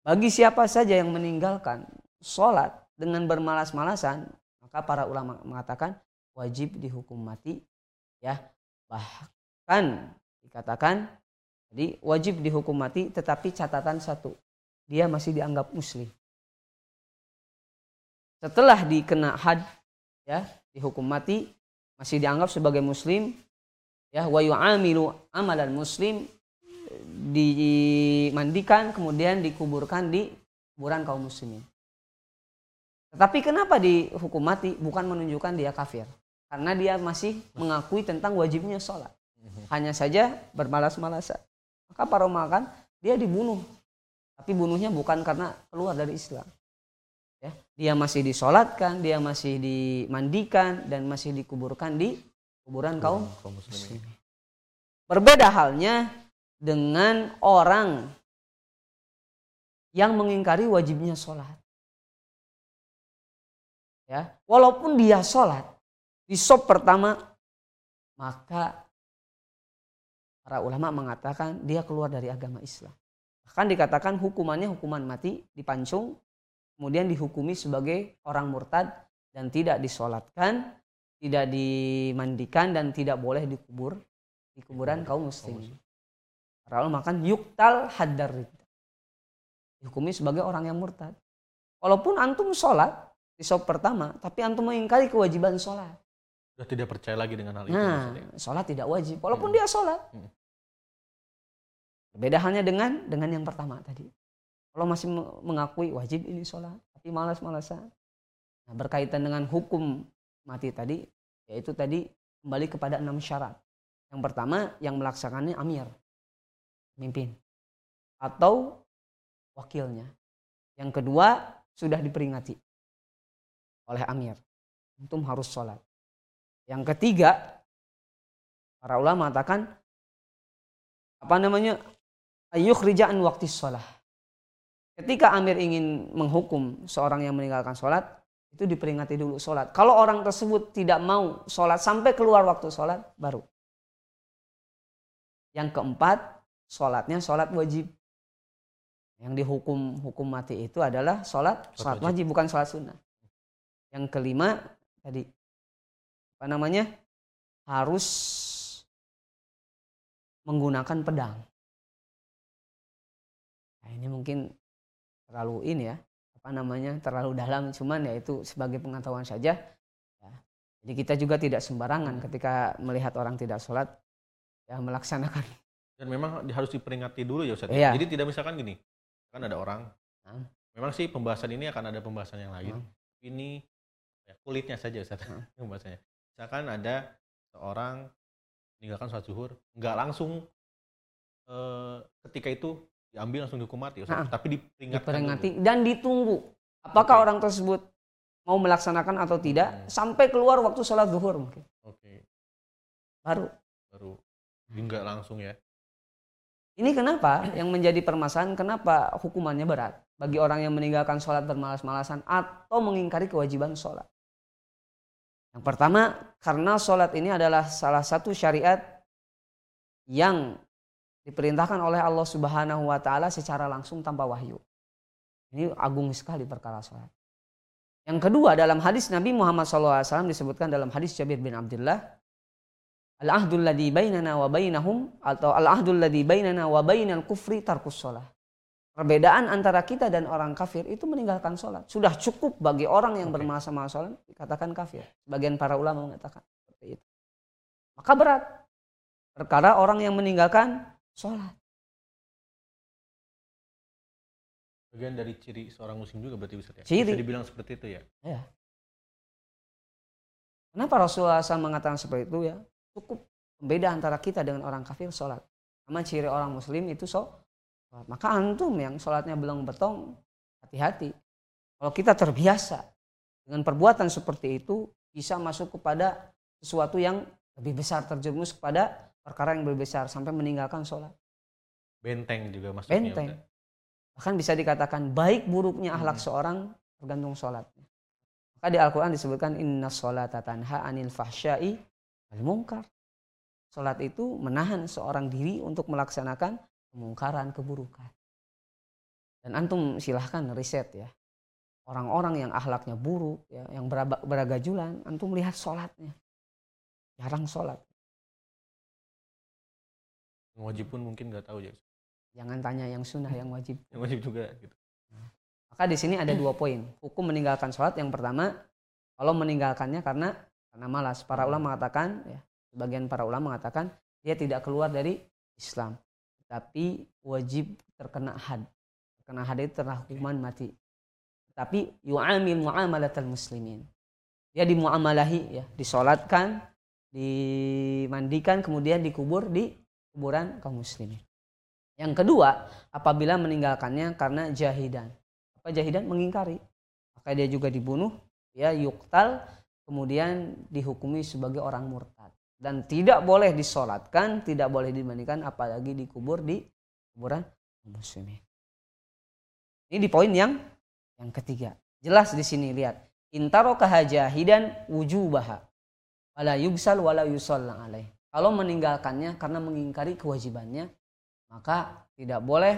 Bagi siapa saja yang meninggalkan sholat dengan bermalas-malasan, maka para ulama mengatakan wajib dihukum mati. Ya, bahkan dikatakan jadi wajib dihukum mati, tetapi catatan satu, dia masih dianggap muslim. Setelah dikena had, ya, dihukum mati, masih dianggap sebagai muslim, ya, wa yu'amilu amalan muslim dimandikan kemudian dikuburkan di kuburan kaum muslimin. Tetapi kenapa dihukum mati bukan menunjukkan dia kafir? Karena dia masih mengakui tentang wajibnya sholat. Hanya saja bermalas-malasan. Maka para ulama kan dia dibunuh. Tapi bunuhnya bukan karena keluar dari Islam. Ya, dia masih disolatkan, dia masih dimandikan dan masih dikuburkan di kuburan kaum kaum muslimin. Berbeda halnya dengan orang yang mengingkari wajibnya sholat. Ya, walaupun dia sholat di sop pertama, maka para ulama mengatakan dia keluar dari agama Islam. Bahkan dikatakan hukumannya hukuman mati, dipancung, kemudian dihukumi sebagai orang murtad dan tidak disolatkan, tidak dimandikan dan tidak boleh dikubur di kuburan kaum muslimin. Para ulama kan yuktal haddar. Dihukumi sebagai orang yang murtad. Walaupun antum sholat di sop pertama, tapi antum mengingkari kewajiban sholat. Sudah tidak percaya lagi dengan hal itu. Nah, sholat tidak wajib, walaupun Hmm. dia sholat. Hmm. Beda halnya dengan dengan yang pertama tadi. Kalau masih me- mengakui wajib ini sholat, tapi malas-malasan. Nah, berkaitan dengan hukum mati tadi, yaitu tadi kembali kepada enam syarat. Yang pertama, yang melaksanakannya amir, mimpin, atau wakilnya. Yang kedua, sudah diperingati oleh amir. Antum harus sholat. Yang ketiga, para ulama mengatakan apa namanya ayuh rijaan waktu sholat. Ketika Amir ingin menghukum seorang yang meninggalkan sholat, itu diperingati dulu sholat. Kalau orang tersebut tidak mau sholat sampai keluar waktu sholat, baru. Yang keempat, sholatnya sholat wajib. Yang dihukum hukum mati itu adalah sholat, sholat wajib. bukan sholat sunnah. Yang kelima, tadi apa namanya harus menggunakan pedang. Nah, ini mungkin terlalu ini ya apa namanya terlalu dalam cuman ya itu sebagai pengetahuan saja. Ya. Jadi kita juga tidak sembarangan ketika melihat orang tidak sholat ya melaksanakan. Dan memang harus diperingati dulu ya Ustaz. Iya. Jadi tidak misalkan gini, kan ada orang. Hmm. Memang sih pembahasan ini akan ada pembahasan yang lain. Hmm. Ini ya, kulitnya saja Ustaz. Hmm. pembahasannya. Misalkan ada seorang meninggalkan sholat zuhur, nggak langsung eh, ketika itu diambil langsung dihukum mati Ustaz. Nah, Tapi diperingatkan Diperingati dulu. dan ditunggu apakah Oke. orang tersebut mau melaksanakan atau tidak Hmm. sampai keluar waktu sholat zuhur mungkin Oke, baru. baru. Jadi nggak langsung ya. Ini kenapa yang menjadi permasalahan kenapa hukumannya berat bagi orang yang meninggalkan sholat bermalas-malasan atau mengingkari kewajiban sholat. Yang pertama karena sholat ini adalah salah satu syariat yang diperintahkan oleh Allah Subhanahu wa taala secara langsung tanpa wahyu. Ini agung sekali perkara sholat. Yang kedua dalam hadis Nabi Muhammad SAW disebutkan dalam hadis Jabir bin Abdullah Al-ahdul ladhi bainana wa bainahum atau al-ahdul ladhi bainana wa bainal kufri tarkus sholah. perbedaan antara kita dan orang kafir itu meninggalkan sholat. Sudah cukup bagi orang yang okay. bermasalah dikatakan kafir. Bagian para ulama mengatakan seperti itu. Maka berat. Perkara orang yang meninggalkan sholat. Bagian dari ciri seorang muslim juga berarti bisa ya? Ciri. Bisa dibilang seperti itu ya? Ya. Kenapa Rasulullah SAW mengatakan seperti itu ya? Cukup beda antara kita dengan orang kafir sholat. Sama ciri orang muslim itu sholat maka antum yang sholatnya belum betong, hati-hati. Kalau kita terbiasa dengan perbuatan seperti itu, bisa masuk kepada sesuatu yang lebih besar, terjerumus kepada perkara yang lebih besar, sampai meninggalkan sholat. Benteng juga masuknya. Benteng. Bahkan bisa dikatakan baik buruknya ahlak hmm. seorang tergantung sholatnya. Maka di Al-Quran disebutkan inna sholata tanha anil fahsyai al mungkar. Sholat itu menahan seorang diri untuk melaksanakan kemungkaran, keburukan. Dan antum silahkan riset ya. Orang-orang yang ahlaknya buruk, ya, yang beragajulan, antum lihat sholatnya. Jarang sholat. Yang wajib pun mungkin nggak tahu ya. Jangan tanya yang sunnah, yang wajib. Yang wajib juga. Gitu. Maka di sini ada dua poin. Hukum meninggalkan sholat yang pertama, kalau meninggalkannya karena karena malas. Para ulama mengatakan, ya, sebagian para ulama mengatakan dia tidak keluar dari Islam tapi wajib terkena had. Terkena had itu terkena hukuman mati. Tapi yu'amil muamalatal muslimin. Dia dimuamalahi ya, disolatkan, dimandikan, kemudian dikubur di kuburan kaum muslimin. Yang kedua, apabila meninggalkannya karena jahidan. Apa jahidan? Mengingkari. Maka dia juga dibunuh, ya yuktal, kemudian dihukumi sebagai orang murtad dan tidak boleh disolatkan, tidak boleh dimandikan, apalagi dikubur di kuburan muslimin. Ini di poin yang yang ketiga. Jelas di sini lihat. Intaro kahajahidan wujubaha. Wala yubsal wala alaih. Kalau meninggalkannya karena mengingkari kewajibannya, maka tidak boleh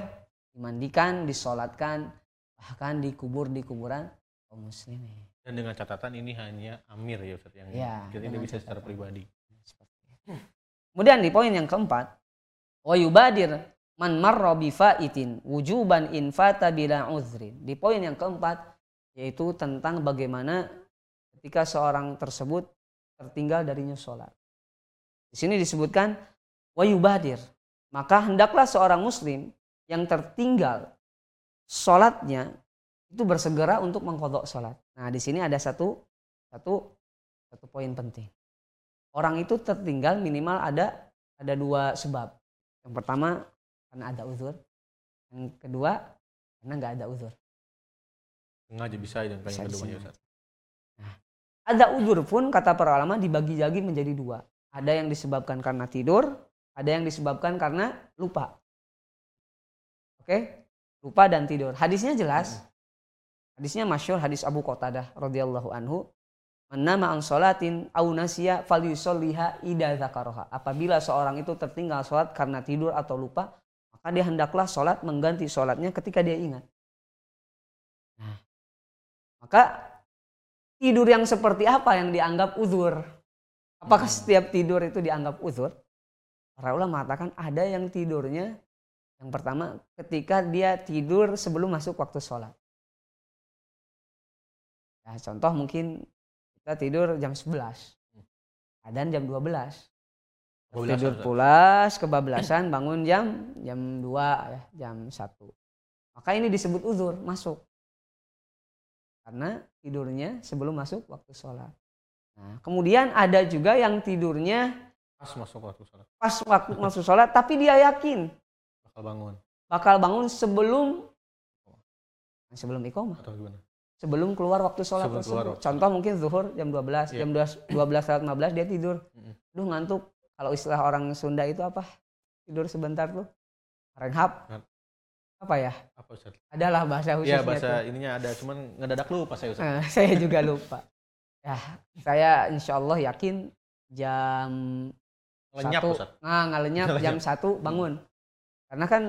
dimandikan, disolatkan, bahkan dikubur di kuburan kaum muslimin. Dan dengan catatan ini hanya amir ya Ustaz yang ya, kita tidak bisa secara pribadi. Kemudian di poin yang keempat, wa yubadir man marra bi faitin wujuban in fata bila uzrin. Di poin yang keempat yaitu tentang bagaimana ketika seorang tersebut tertinggal darinya sholat. Di sini disebutkan wa yubadir. Maka hendaklah seorang muslim yang tertinggal sholatnya itu bersegera untuk mengkodok sholat. Nah di sini ada satu satu satu poin penting orang itu tertinggal minimal ada ada dua sebab. Yang pertama karena ada uzur. Yang kedua karena nggak ada uzur. Sengaja bisa yang paling kedua Ustaz. Nah, ada uzur pun kata para ulama dibagi-bagi menjadi dua. Ada yang disebabkan karena tidur, ada yang disebabkan karena lupa. Oke? Lupa dan tidur. Hadisnya jelas. Hadisnya masyur hadis Abu Qatadah radhiyallahu anhu Nama an sholatin au nasiya falyusolliha ida zakaroha. Apabila seorang itu tertinggal sholat karena tidur atau lupa, maka dia hendaklah sholat mengganti sholatnya ketika dia ingat. Nah, maka tidur yang seperti apa yang dianggap uzur? Apakah hmm. setiap tidur itu dianggap uzur? Para ulama mengatakan ada yang tidurnya yang pertama ketika dia tidur sebelum masuk waktu sholat. Nah, contoh mungkin kita tidur jam 11 dan jam 12 tidur pulas kebablasan bangun jam jam 2 ya jam 1 maka ini disebut uzur masuk. Karena tidurnya sebelum masuk waktu sholat. Nah kemudian ada juga yang tidurnya pas masuk waktu sholat. pas waktu masuk sholat tapi dia yakin bakal bangun. bakal bangun sebelum sebelum iqomah atau gimana sebelum keluar waktu sholat sebelum Keluar waktu. Contoh mungkin zuhur jam 12, yeah. jam 12 12 15 dia tidur. Duh ngantuk. Kalau istilah orang Sunda itu apa? Tidur sebentar tuh. Renhap. Apa ya? Apa Ustaz? Adalah bahasa khususnya. Iya, bahasa tuh. ininya ada, cuman ngedadak lupa saya Ustaz. Nah, saya juga lupa. ya, saya insya Allah yakin jam Lenyap, satu, Ustaz. Nah, ngalenyap jam satu bangun. Karena kan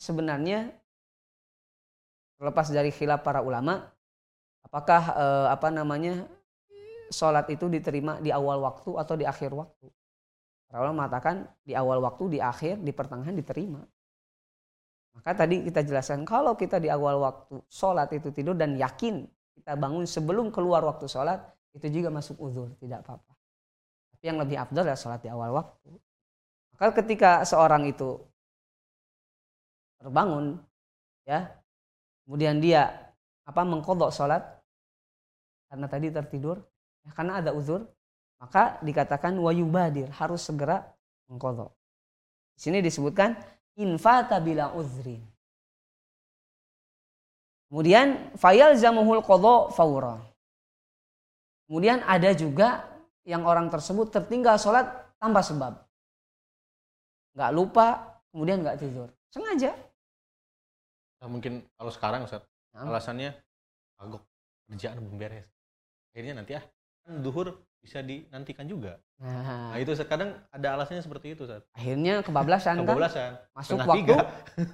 sebenarnya terlepas dari khilaf para ulama, apakah eh, apa namanya sholat itu diterima di awal waktu atau di akhir waktu? Para ulama mengatakan di awal waktu, di akhir, di pertengahan diterima. Maka tadi kita jelaskan kalau kita di awal waktu sholat itu tidur dan yakin kita bangun sebelum keluar waktu sholat itu juga masuk uzur tidak apa-apa. Tapi yang lebih afdal adalah sholat di awal waktu. Maka ketika seorang itu terbangun ya kemudian dia apa mengkodok sholat karena tadi tertidur ya, karena ada uzur maka dikatakan wayubadir harus segera mengkodok. Di sini disebutkan infata bila uzrin. Kemudian fayal zamuhul kodo faura. Kemudian ada juga yang orang tersebut tertinggal sholat tanpa sebab. Nggak lupa, kemudian nggak tidur. Sengaja. Nah, mungkin kalau sekarang Ustaz, nah. alasannya agak kerjaan belum beres. Akhirnya nanti ah, kan duhur bisa dinantikan juga. Nah, nah itu sekarang ada alasannya seperti itu, Ustaz. Akhirnya kebablasan, kan? kebablasan. kan? Masuk waktu tiga.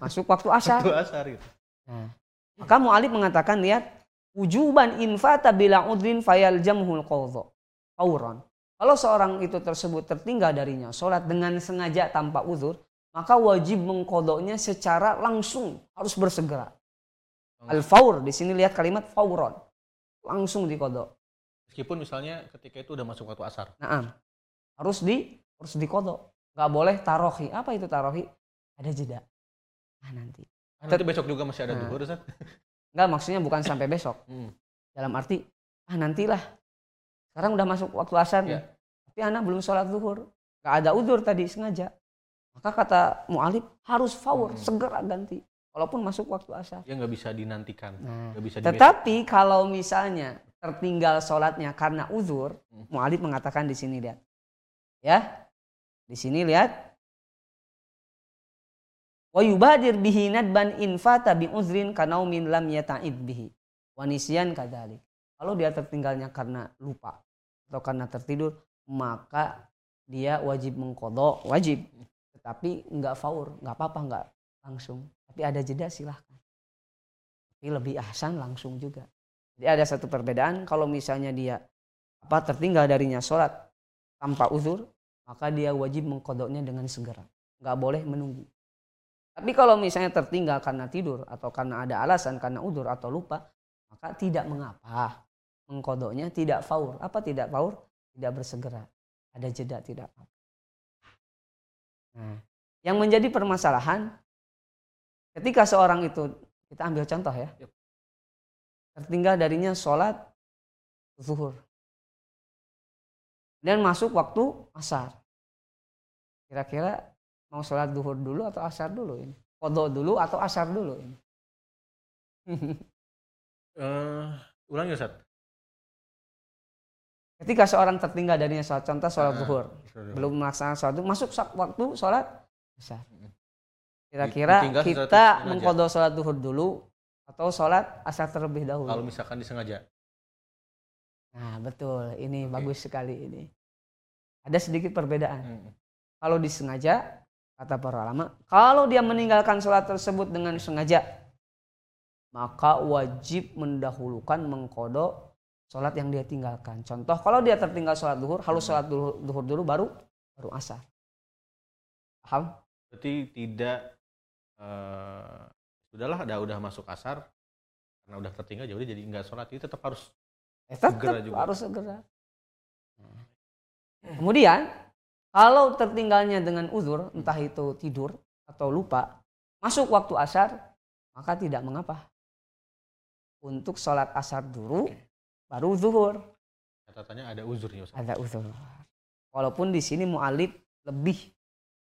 masuk waktu asar. Waktu asar gitu. Nah, maka Mu'alib mengatakan lihat wujuban infata bila udrin fayal jamhul qadha. Fauran. Kalau seorang itu tersebut tertinggal darinya sholat dengan sengaja tanpa uzur, maka wajib mengkodoknya secara langsung harus bersegera. Al faur di sini lihat kalimat fauron langsung dikodok. Meskipun misalnya ketika itu udah masuk waktu asar. Nah, harus di harus dikodok. Gak boleh tarohi. Apa itu tarohi? Ada jeda. Nah nanti. Ah, nanti besok juga masih ada nah. duhur, Ustaz? Enggak, maksudnya bukan sampai besok. Hmm. Dalam arti, ah nantilah. Sekarang udah masuk waktu asar nih. Ya. Tapi anak belum sholat duhur. Gak ada udur tadi, sengaja. Maka kata mu'alib, harus faur, hmm. segera ganti. Walaupun masuk waktu asar. Ya nggak bisa dinantikan. Nah, gak bisa tetapi kalau misalnya tertinggal sholatnya karena uzur, hmm. Mu'alib mengatakan di sini lihat. Ya, di sini lihat. Wa yubadir bihi nadban infata bi uzrin kanaumin lam yata'id bihi. Wanisian kadalik. Kalau dia tertinggalnya karena lupa atau karena tertidur, maka dia wajib mengkodok, wajib. Tetapi nggak faur, nggak apa-apa, nggak langsung. Tapi ada jeda silahkan. Tapi lebih ahsan langsung juga. Ada satu perbedaan kalau misalnya dia apa tertinggal darinya sholat tanpa uzur, maka dia wajib mengkodoknya dengan segera. Nggak boleh menunggu. Tapi kalau misalnya tertinggal karena tidur atau karena ada alasan karena uzur atau lupa, maka tidak mengapa. Mengkodoknya tidak faur. Apa tidak faur? Tidak bersegera. Ada jeda tidak apa. Nah, yang menjadi permasalahan ketika seorang itu kita ambil contoh ya tertinggal darinya sholat zuhur. Dan masuk waktu asar. Kira-kira mau sholat zuhur dulu atau asar dulu ini? Kodok dulu atau asar dulu ini? uh, ulangi Ustaz. Ketika seorang tertinggal darinya sholat, contoh sholat uh, zuhur, belum melaksanakan sholat itu, masuk waktu sholat asar. Kira-kira kita mengkodok sholat zuhur dulu atau sholat asar terlebih dahulu. Kalau misalkan disengaja. Nah betul, ini okay. bagus sekali ini. Ada sedikit perbedaan. Hmm. Kalau disengaja, kata para ulama, kalau dia meninggalkan sholat tersebut dengan sengaja, maka wajib mendahulukan mengkodok sholat yang dia tinggalkan. Contoh, kalau dia tertinggal sholat duhur, harus sholat duhur, duhur dulu baru baru asar. Paham? Berarti tidak uh, sudahlah ada udah masuk asar karena udah tertinggal jadi jadi nggak sholat. Itu tetap harus eh, tetap segera juga. harus segera. Kemudian kalau tertinggalnya dengan uzur entah itu tidur atau lupa masuk waktu asar maka tidak mengapa. Untuk sholat asar dulu baru zuhur. Catatannya ada uzurnya Ustaz. ada uzur. Walaupun di sini mu'alib lebih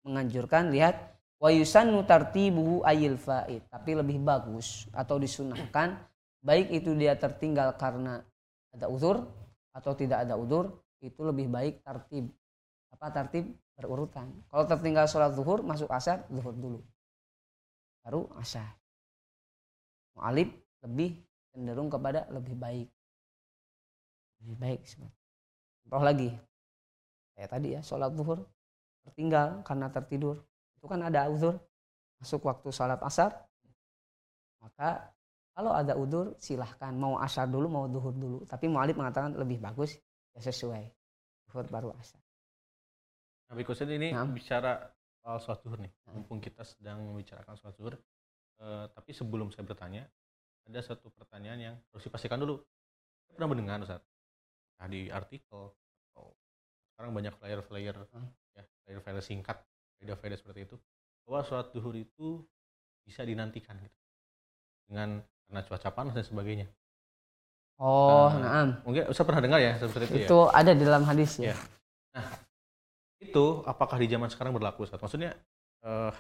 menganjurkan lihat wa yusannu tartibuhu ayil faid. Tapi lebih bagus atau disunahkan baik itu dia tertinggal karena ada uzur atau tidak ada uzur itu lebih baik tertib apa tertib berurutan. Kalau tertinggal sholat zuhur masuk asar zuhur dulu. Baru asar. Mu'alib lebih cenderung kepada lebih baik. Lebih baik contoh lagi. Kayak tadi ya sholat zuhur tertinggal karena tertidur itu kan ada uzur. Masuk waktu sholat asar. Maka kalau ada udur silahkan. Mau asar dulu mau duhur dulu. Tapi mu'alib mengatakan lebih bagus ya sesuai. Duhur baru asar. Nabi Kusin ini nah. bicara soal sholat duhur nih. Nah. mumpung kita sedang membicarakan sholat duhur uh, tapi sebelum saya bertanya ada satu pertanyaan yang harus dipastikan dulu. Saya pernah mendengar Ustaz. Nah, di artikel atau sekarang banyak flyer-flyer hmm. ya flyer-flyer singkat faedah-faedah seperti itu bahwa sholat duhur itu bisa dinantikan gitu. Dengan karena cuaca panas dan sebagainya. Oh uh, nah, mungkin Ustaz pernah dengar ya seperti itu, ya? itu ya? ada di dalam hadis ya, ya. nah itu apakah di zaman sekarang berlaku Ustaz? Maksudnya uh,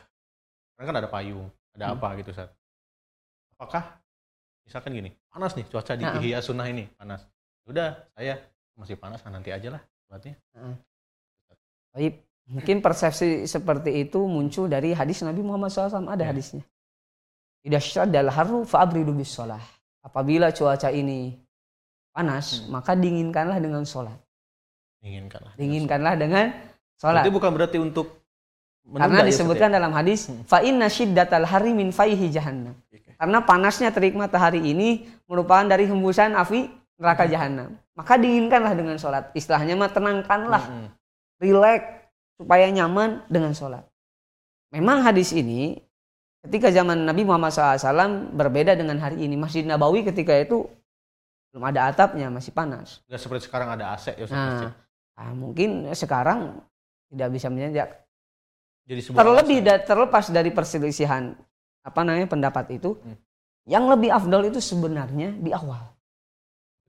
sekarang kan ada payung ada hmm. apa gitu Ustaz? Apakah misalkan gini panas nih cuaca di Ihya Sunnah ini panas. Udah saya masih panas nah nanti aja lah buatnya Baik, mungkin persepsi seperti itu muncul dari hadis Nabi Muhammad SAW ada ya. hadisnya. Tidak syadal haru fa'abridu bis sholah. Apabila cuaca ini panas, hmm. maka dinginkanlah dengan sholat. Dinginkanlah. Dinginkanlah dengan sholat. Itu bukan berarti untuk karena ya, disebutkan ya, dalam hadis hmm. fa inna syiddatal hari min faihi jahannam. Karena panasnya terik matahari ini merupakan dari hembusan api neraka hmm. jahanam. Maka dinginkanlah dengan sholat. Istilahnya mah tenangkanlah, hmm. rileks supaya nyaman dengan sholat. Memang hadis ini ketika zaman Nabi Muhammad SAW berbeda dengan hari ini. Masjid Nabawi ketika itu belum ada atapnya, masih panas. Gak seperti sekarang ada AC ya nah, nah, mungkin sekarang tidak bisa menjadi jadi sebuah terlebih da terlepas dari perselisihan apa namanya pendapat itu hmm. yang lebih afdol itu sebenarnya di awal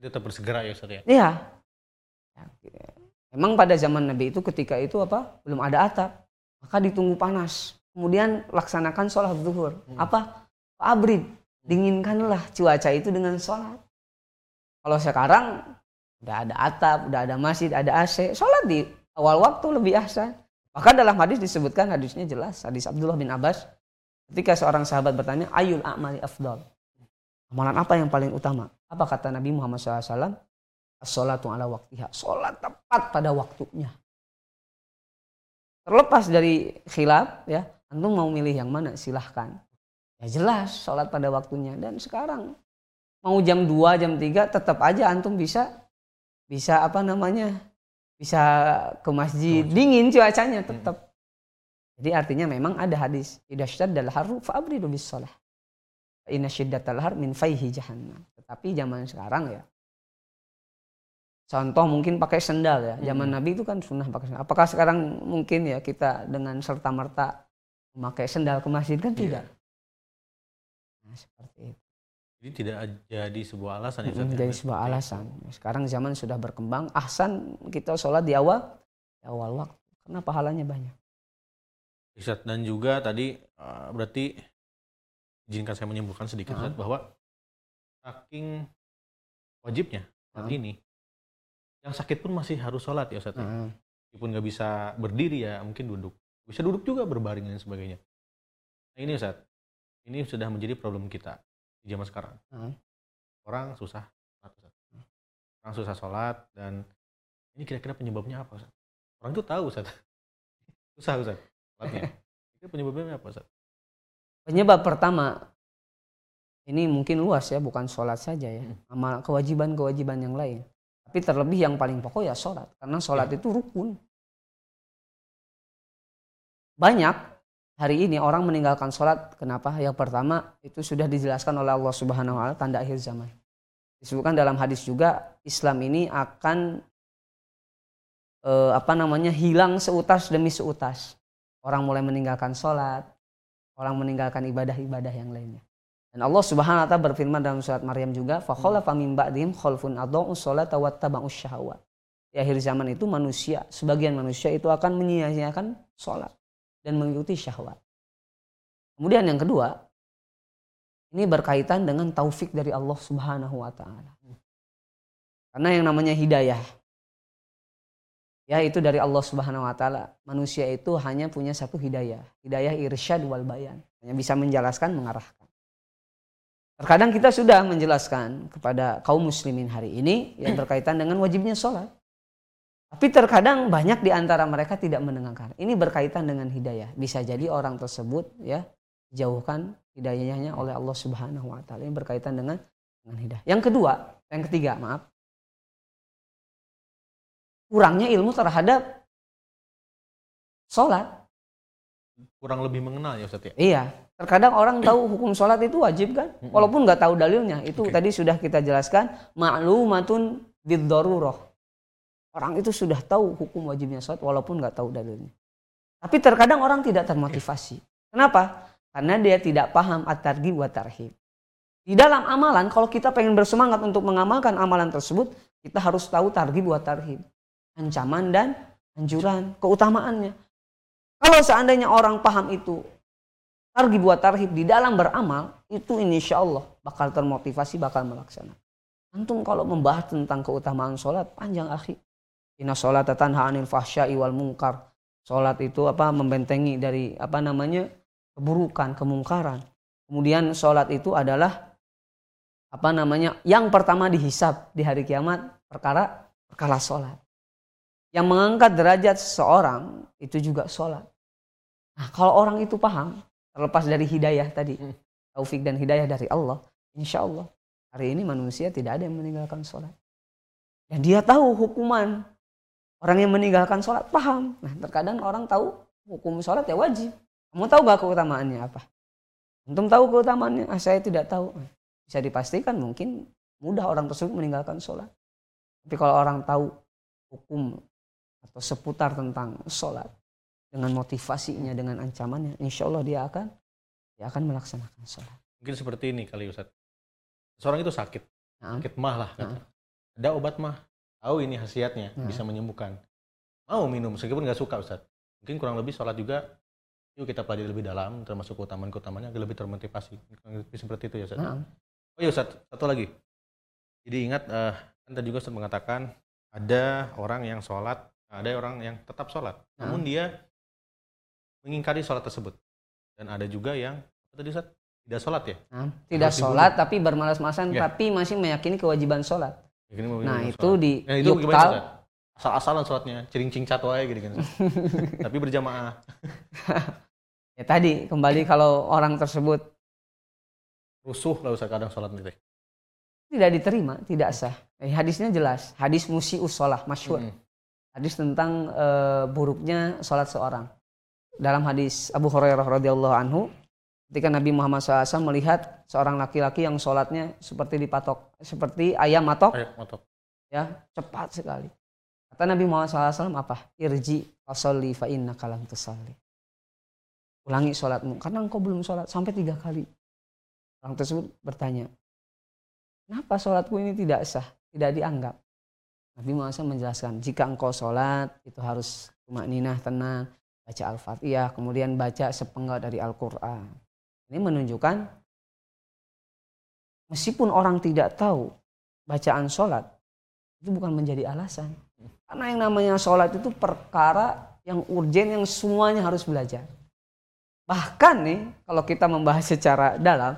tetap bersegera ya Ustaz ya iya Emang pada zaman Nabi itu ketika itu apa? Belum ada atap. Maka ditunggu panas. Kemudian laksanakan sholat zuhur. Hmm. apa? Abrid. Dinginkanlah cuaca itu dengan sholat. Kalau sekarang udah ada atap udah ada masjid ada AC sholat di awal waktu lebih ahsan. Bahkan dalam hadis disebutkan hadisnya jelas. Hadis Abdullah bin Abbas. Ketika seorang sahabat bertanya ayul a'mali afdal. Amalan apa yang paling utama? Apa? kata Nabi Muhammad SAW? As-salatu ala waktiha. Sholat tepat pada waktunya. Terlepas dari khilaf ya, antum mau milih yang mana silahkan. Ya jelas sholat pada waktunya. Dan sekarang mau jam 2, jam 3 tetap aja antum bisa bisa apa namanya bisa ke masjid dingin cuacanya hmm. tetap jadi artinya memang ada hadis idza syaddal haru fa'abridu bis shalah inna syiddatal har min faihi jahannam tetapi zaman sekarang ya contoh mungkin pakai sendal ya zaman hmm. nabi itu kan sunnah pakai sendal apakah sekarang mungkin ya kita dengan serta merta memakai sendal ke masjid kan yeah. tidak nah, seperti itu jadi tidak jadi sebuah alasan itu. Menjadi sebuah alasan. Sekarang zaman sudah berkembang. Ahsan kita sholat di awal, di awal waktu. Karena pahalanya banyak. Ustaz dan juga tadi uh, berarti izinkan saya menyimpulkan sedikit uh -huh. bahwa saking wajibnya saat uh -huh. ini yang sakit pun masih harus sholat ya Ustaz. Uh. Meskipun nggak bisa berdiri ya mungkin duduk. Bisa duduk juga berbaring dan sebagainya. Nah ini Ustaz, ini sudah menjadi problem kita di zaman sekarang. Hmm. Orang susah sholat, Orang susah sholat dan ini kira-kira penyebabnya apa, Ustaz? Orang itu tahu, Ustaz. Susah, Ustaz. Sholatnya. Itu penyebabnya apa, Ustaz? Penyebab pertama ini mungkin luas ya, bukan sholat saja ya. Hmm. Sama kewajiban-kewajiban yang lain. Tapi terlebih yang paling pokok ya sholat. Karena sholat ya. itu rukun. Banyak hari ini orang meninggalkan sholat kenapa yang pertama itu sudah dijelaskan oleh Allah Subhanahu Wa Taala tanda akhir zaman disebutkan dalam hadis juga Islam ini akan eh, apa namanya hilang seutas demi seutas orang mulai meninggalkan sholat orang meninggalkan ibadah-ibadah yang lainnya dan Allah Subhanahu wa taala berfirman dalam surat Maryam juga fa khalafa min ba'dihim khalfun adza'u sholata wattaba'us syahwat. Di akhir zaman itu manusia, sebagian manusia itu akan menyia-nyiakan sholat dan mengikuti syahwat. Kemudian yang kedua, ini berkaitan dengan taufik dari Allah Subhanahu wa taala. Karena yang namanya hidayah ya itu dari Allah Subhanahu wa taala. Manusia itu hanya punya satu hidayah, hidayah irsyad wal bayan. Hanya bisa menjelaskan, mengarahkan. Terkadang kita sudah menjelaskan kepada kaum muslimin hari ini yang berkaitan dengan wajibnya sholat. Tapi terkadang banyak di antara mereka tidak mendengarkan. Ini berkaitan dengan hidayah. Bisa jadi orang tersebut ya jauhkan hidayahnya oleh Allah Subhanahu wa taala. Ini berkaitan dengan dengan hidayah. Yang kedua, yang ketiga, maaf. Kurangnya ilmu terhadap sholat. Kurang lebih mengenal ya Ustaz ya? Iya. Terkadang orang tahu hukum sholat itu wajib kan, walaupun nggak tahu dalilnya. Itu Oke. tadi sudah kita jelaskan ma'lumatun bid-darurah. Orang itu sudah tahu hukum wajibnya sholat walaupun nggak tahu dalilnya. Tapi terkadang orang tidak termotivasi. Kenapa? Karena dia tidak paham at-targhib wa tarhib. Di dalam amalan, kalau kita pengen bersemangat untuk mengamalkan amalan tersebut, kita harus tahu targhib wa tarhib. Ancaman dan anjuran, keutamaannya. Kalau seandainya orang paham itu, targhib wa tarhib di dalam beramal, itu insya Allah bakal termotivasi, bakal melaksanakan. Antum kalau membahas tentang keutamaan sholat, panjang akhi. Inna sholat tanha anil fahsya'i wal munkar. Sholat itu apa membentengi dari apa namanya keburukan, kemungkaran. Kemudian sholat itu adalah apa namanya yang pertama dihisap di hari kiamat perkara perkara sholat. Yang mengangkat derajat seseorang itu juga sholat. Nah kalau orang itu paham terlepas dari hidayah tadi, Hmm. taufik dan hidayah dari Allah, insya Allah hari ini manusia tidak ada yang meninggalkan sholat. Dan dia tahu hukuman orang yang meninggalkan sholat paham. Nah terkadang orang tahu hukum sholat ya wajib. Kamu tahu gak keutamaannya apa? Antum tahu keutamaannya? Ah, saya tidak tahu. Bisa dipastikan mungkin mudah orang tersebut meninggalkan sholat. Tapi kalau orang tahu hukum atau seputar tentang sholat dengan motivasinya, dengan ancamannya, insya Allah dia akan dia akan melaksanakan sholat. Mungkin seperti ini kali Ustaz. Seorang itu sakit, Nah, sakit mah lah. kata. Ada obat mah, tahu ini khasiatnya, Nah. bisa menyembuhkan. Mau minum, meskipun nggak suka Ustaz. Mungkin kurang lebih sholat juga, yuk kita pelajari lebih dalam, termasuk keutamaan-keutamanya, agar lebih termotivasi. Lebih seperti itu ya Ustaz. nah, Oh iya Ustaz, satu lagi. Jadi ingat, eh, kan tadi juga Ustaz mengatakan, ada orang yang sholat, ada orang yang tetap sholat. Nah. Namun dia mengingkari sholat tersebut. Dan ada juga yang, apa tadi Ustaz? Tidak sholat ya? nah, tidak Harus sholat tapi bermalas-malasan Ya. tapi masih meyakini kewajiban sholat. Nah itu sholat. di Ya, itu yuktal? Asal-asalan sholatnya, cering-cing cat wae gitu kan. Tapi berjamaah. ya tadi kembali kalau orang tersebut Rusuh lah Ustaz kadang sholat gitu. tidak diterima, tidak sah. Eh, hadisnya jelas, hadis musius sholah masyhur. Mm-mm. Hadis tentang eh, buruknya sholat seorang. Dalam hadis Abu Hurairah radhiyallahu anhu, ketika Nabi Muhammad SAW melihat seorang laki-laki yang sholatnya seperti dipatok, seperti ayam matok, Ayo, motok. ya cepat sekali. Kata Nabi Muhammad SAW apa? Irji fasolli fa inna kalam tusalli. Ulangi sholatmu, karena engkau belum sholat sampai tiga kali. Orang tersebut bertanya, kenapa sholatku ini tidak sah, tidak dianggap? Nabi Muhammad SAW menjelaskan, jika engkau sholat itu harus cuma ninah tenang, baca Al-Fatihah, kemudian baca sepenggal dari Al-Quran. Ini menunjukkan meskipun orang tidak tahu bacaan sholat, itu bukan menjadi alasan. Karena yang namanya sholat itu perkara yang urgen yang semuanya harus belajar. Bahkan nih, kalau kita membahas secara dalam,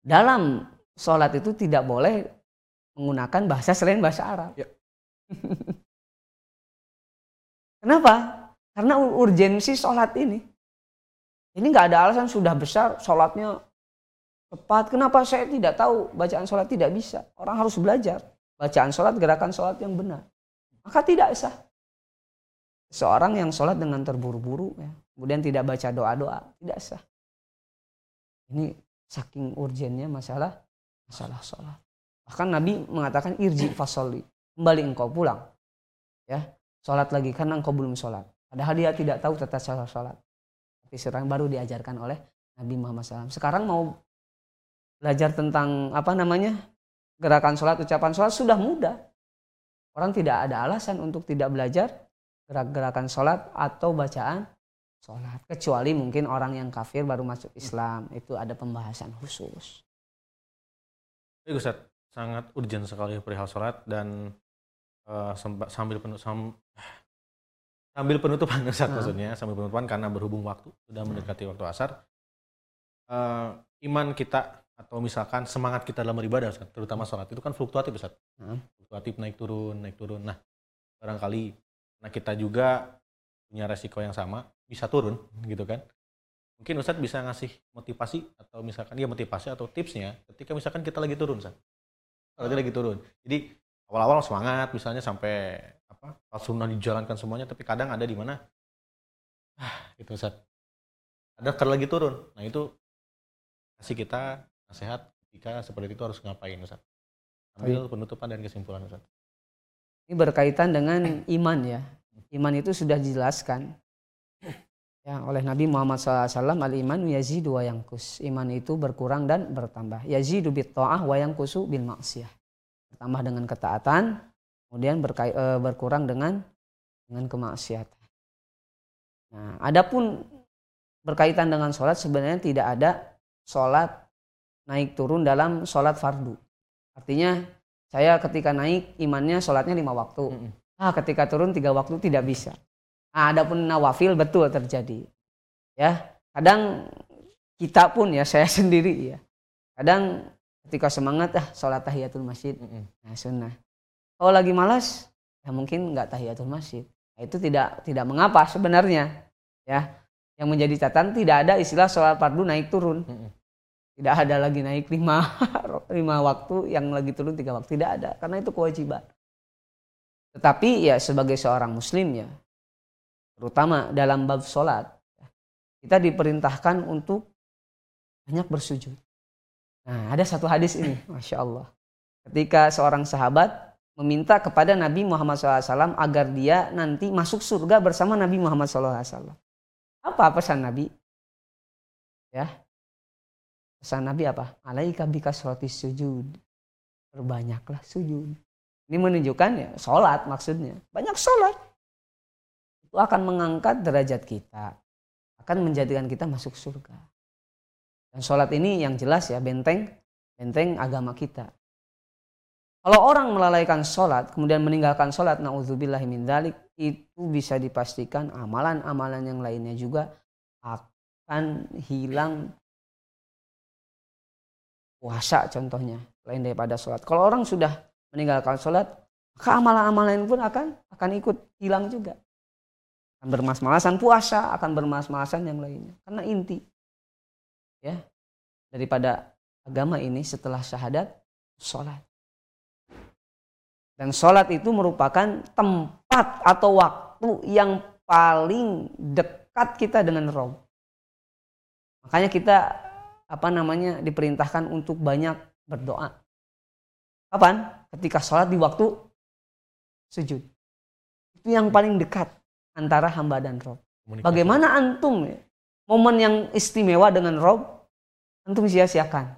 dalam sholat itu tidak boleh menggunakan bahasa selain bahasa Arab. Ya. Kenapa? Karena ur- urgensi sholat ini. Ini nggak ada alasan sudah besar sholatnya tepat. Kenapa saya tidak tahu bacaan sholat tidak bisa? Orang harus belajar bacaan sholat, gerakan sholat yang benar. Maka tidak sah. Seorang yang sholat dengan terburu-buru, ya, kemudian tidak baca doa-doa, tidak sah. Ini saking urgennya masalah masalah sholat. Bahkan Nabi mengatakan irji fasoli, kembali engkau pulang, ya sholat lagi karena engkau belum sholat. Padahal dia tidak tahu tata cara sholat. Tapi sekarang baru diajarkan oleh Nabi Muhammad SAW. Sekarang mau belajar tentang apa namanya gerakan sholat, ucapan sholat sudah mudah. Orang tidak ada alasan untuk tidak belajar gerak-gerakan sholat atau bacaan sholat. Kecuali mungkin orang yang kafir baru masuk Islam. Itu ada pembahasan khusus. Baik Ustaz, sangat urgent sekali perihal sholat dan semba- sambil penutup sambil penutupan Ustaz Hmm. maksudnya sambil penutupan karena berhubung waktu sudah mendekati waktu asar eh, iman kita atau misalkan semangat kita dalam beribadah Ustaz, terutama sholat itu kan fluktuatif Ustaz. Hmm. Fluktuatif naik turun naik turun. Nah barangkali nah kita juga punya resiko yang sama bisa turun gitu kan. Mungkin Ustadz bisa ngasih motivasi atau misalkan ya motivasi atau tipsnya ketika misalkan kita lagi turun Ustadz. Kalau kita lagi turun. Jadi awal-awal semangat misalnya sampai apa sunnah dijalankan semuanya tapi kadang ada di mana ah, itu Ustaz. Ada kar lagi turun. Nah itu kasih kita nasihat ketika seperti itu harus ngapain Ustaz. Ambil penutupan dan kesimpulan Ustaz. Ini berkaitan dengan iman ya. Iman itu sudah dijelaskan ya oleh Nabi Muhammad SAW al iman yazidu wa yangkus. Iman itu berkurang dan bertambah. Yazidu bit ta'ah wa yangkusu bil maksiyah. Bertambah dengan ketaatan, kemudian berkai, e, berkurang dengan dengan kemaksiatan. Nah, adapun berkaitan dengan sholat sebenarnya tidak ada sholat naik turun dalam sholat fardu. Artinya saya ketika naik imannya sholatnya lima waktu. Mm -hmm. Ah ketika turun tiga waktu tidak bisa. Nah, adapun nawafil betul terjadi. Ya kadang kita pun ya saya sendiri ya. Kadang ketika semangat ah sholat tahiyatul masjid. Mm -hmm. Nah sunnah. Kalau lagi malas ya mungkin nggak tahiyatul masjid. Nah, itu tidak tidak mengapa sebenarnya. Ya yang menjadi catatan tidak ada istilah sholat fardu naik turun. Tidak ada lagi naik lima, lima waktu yang lagi turun tiga waktu. Tidak ada. Karena itu kewajiban. Tetapi ya sebagai seorang muslim ya. Terutama dalam bab sholat. Kita diperintahkan untuk banyak bersujud. Nah ada satu hadis ini. Masya Allah. Ketika seorang sahabat meminta kepada Nabi Muhammad SAW agar dia nanti masuk surga bersama Nabi Muhammad SAW. Apa pesan Nabi? Ya, Pesan Nabi apa? Alaika roti sujud. Perbanyaklah sujud. Ini menunjukkan ya sholat maksudnya. Banyak sholat. Itu akan mengangkat derajat kita. Akan menjadikan kita masuk surga. Dan sholat ini yang jelas ya benteng benteng agama kita. Kalau orang melalaikan sholat, kemudian meninggalkan sholat, na'udzubillahi min dalik, itu bisa dipastikan amalan-amalan yang lainnya juga akan hilang puasa contohnya lain daripada sholat. Kalau orang sudah meninggalkan sholat, maka amalan-amalan pun akan akan ikut hilang juga. Akan bermas-malasan puasa, akan bermas-malasan yang lainnya. Karena inti ya daripada agama ini setelah syahadat sholat. Dan sholat itu merupakan tempat atau waktu yang paling dekat kita dengan Rob. Makanya kita apa namanya diperintahkan untuk banyak berdoa. Kapan? Ketika sholat di waktu sujud. Itu yang paling dekat antara hamba dan Rob. Bagaimana antum ya, momen yang istimewa dengan Rob, antum sia-siakan.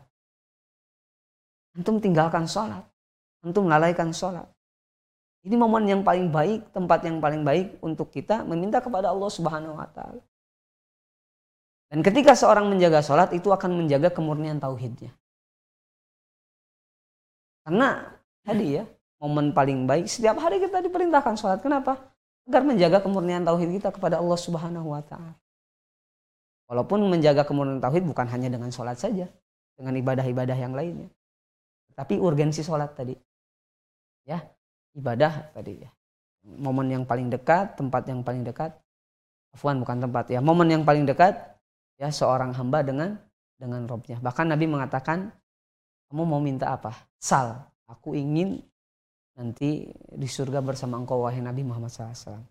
Antum tinggalkan sholat. Antum lalaikan sholat. Ini momen yang paling baik, tempat yang paling baik untuk kita meminta kepada Allah Subhanahu wa taala. Dan ketika seorang menjaga sholat itu akan menjaga kemurnian tauhidnya. Karena tadi ya, momen paling baik setiap hari kita diperintahkan sholat. Kenapa? Agar menjaga kemurnian tauhid kita kepada Allah Subhanahu wa taala. Walaupun menjaga kemurnian tauhid bukan hanya dengan sholat saja, dengan ibadah-ibadah yang lainnya. Tapi urgensi sholat tadi. Ya, ibadah tadi ya. Momen yang paling dekat, tempat yang paling dekat. Afwan bukan tempat ya. Momen yang paling dekat ya seorang hamba dengan dengan Robnya. Bahkan Nabi mengatakan, kamu mau minta apa? Sal, aku ingin nanti di surga bersama engkau wahai Nabi Muhammad SAW.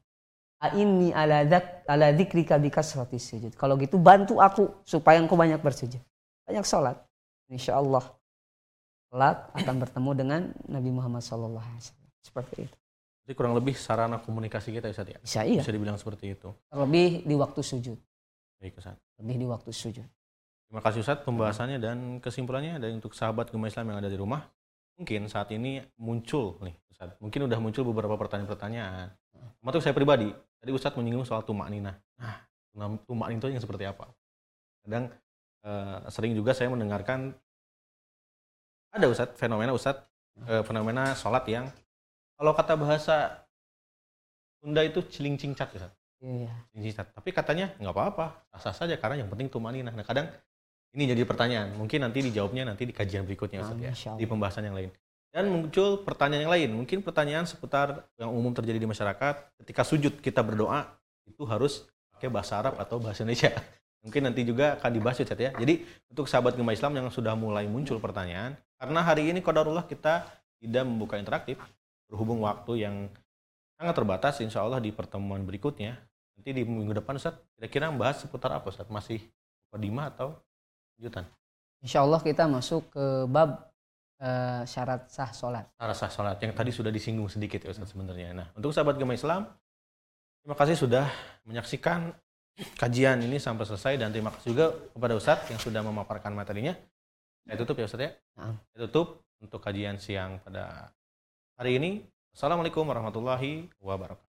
Ini ala dak ala dzikrika bikasrati sujud. Kalau gitu bantu aku supaya engkau banyak bersujud. Banyak sholat. Insya Allah. Sholat akan bertemu dengan Nabi Muhammad SAW. Seperti itu. Jadi kurang lebih sarana komunikasi kita Ustaz ya? Bisa iya. Bisa dibilang seperti itu. Terlebih di waktu sujud. Baik Ustaz. Lebih di waktu sujud. Terima kasih Ustaz pembahasannya dan kesimpulannya dari untuk sahabat gemah Islam yang ada di rumah. Mungkin saat ini muncul nih Ustaz. Mungkin udah muncul beberapa pertanyaan-pertanyaan. Termasuk saya pribadi. Tadi Ustaz menyinggung soal tumak nina. Nah, tumak nina itu yang seperti apa? Kadang eh, sering juga saya mendengarkan ada Ustaz fenomena Ustaz eh, fenomena sholat yang kalau kata bahasa Sunda itu ciling cingcat Ustaz. Iya. Tapi katanya nggak apa-apa, sah saja karena yang penting tumanina. Nah kadang ini jadi pertanyaan, mungkin nanti dijawabnya nanti di kajian berikutnya Ustaz ya, di pembahasan yang lain. Dan muncul pertanyaan yang lain, mungkin pertanyaan seputar yang umum terjadi di masyarakat, ketika sujud kita berdoa itu harus pakai bahasa Arab atau bahasa Indonesia. Mungkin nanti juga akan dibahas Ustaz ya. Jadi untuk sahabat gemah Islam yang sudah mulai muncul pertanyaan, karena hari ini kodarullah kita tidak membuka interaktif, berhubung waktu yang sangat terbatas, insya Allah di pertemuan berikutnya Nanti di minggu depan Ustaz kira-kira membahas seputar apa Ustaz? Masih kodima atau lanjutan? Insya Allah kita masuk ke bab eh, syarat sah sholat. Syarat sah sholat yang tadi sudah disinggung sedikit ya Ustaz sebenarnya. Nah, untuk sahabat Gema Islam, terima kasih sudah menyaksikan kajian ini sampai selesai dan terima kasih juga kepada Ustadz yang sudah memaparkan materinya. Saya tutup ya Ustadz ya. Nah. Saya tutup untuk kajian siang pada hari ini. Assalamualaikum warahmatullahi wabarakatuh.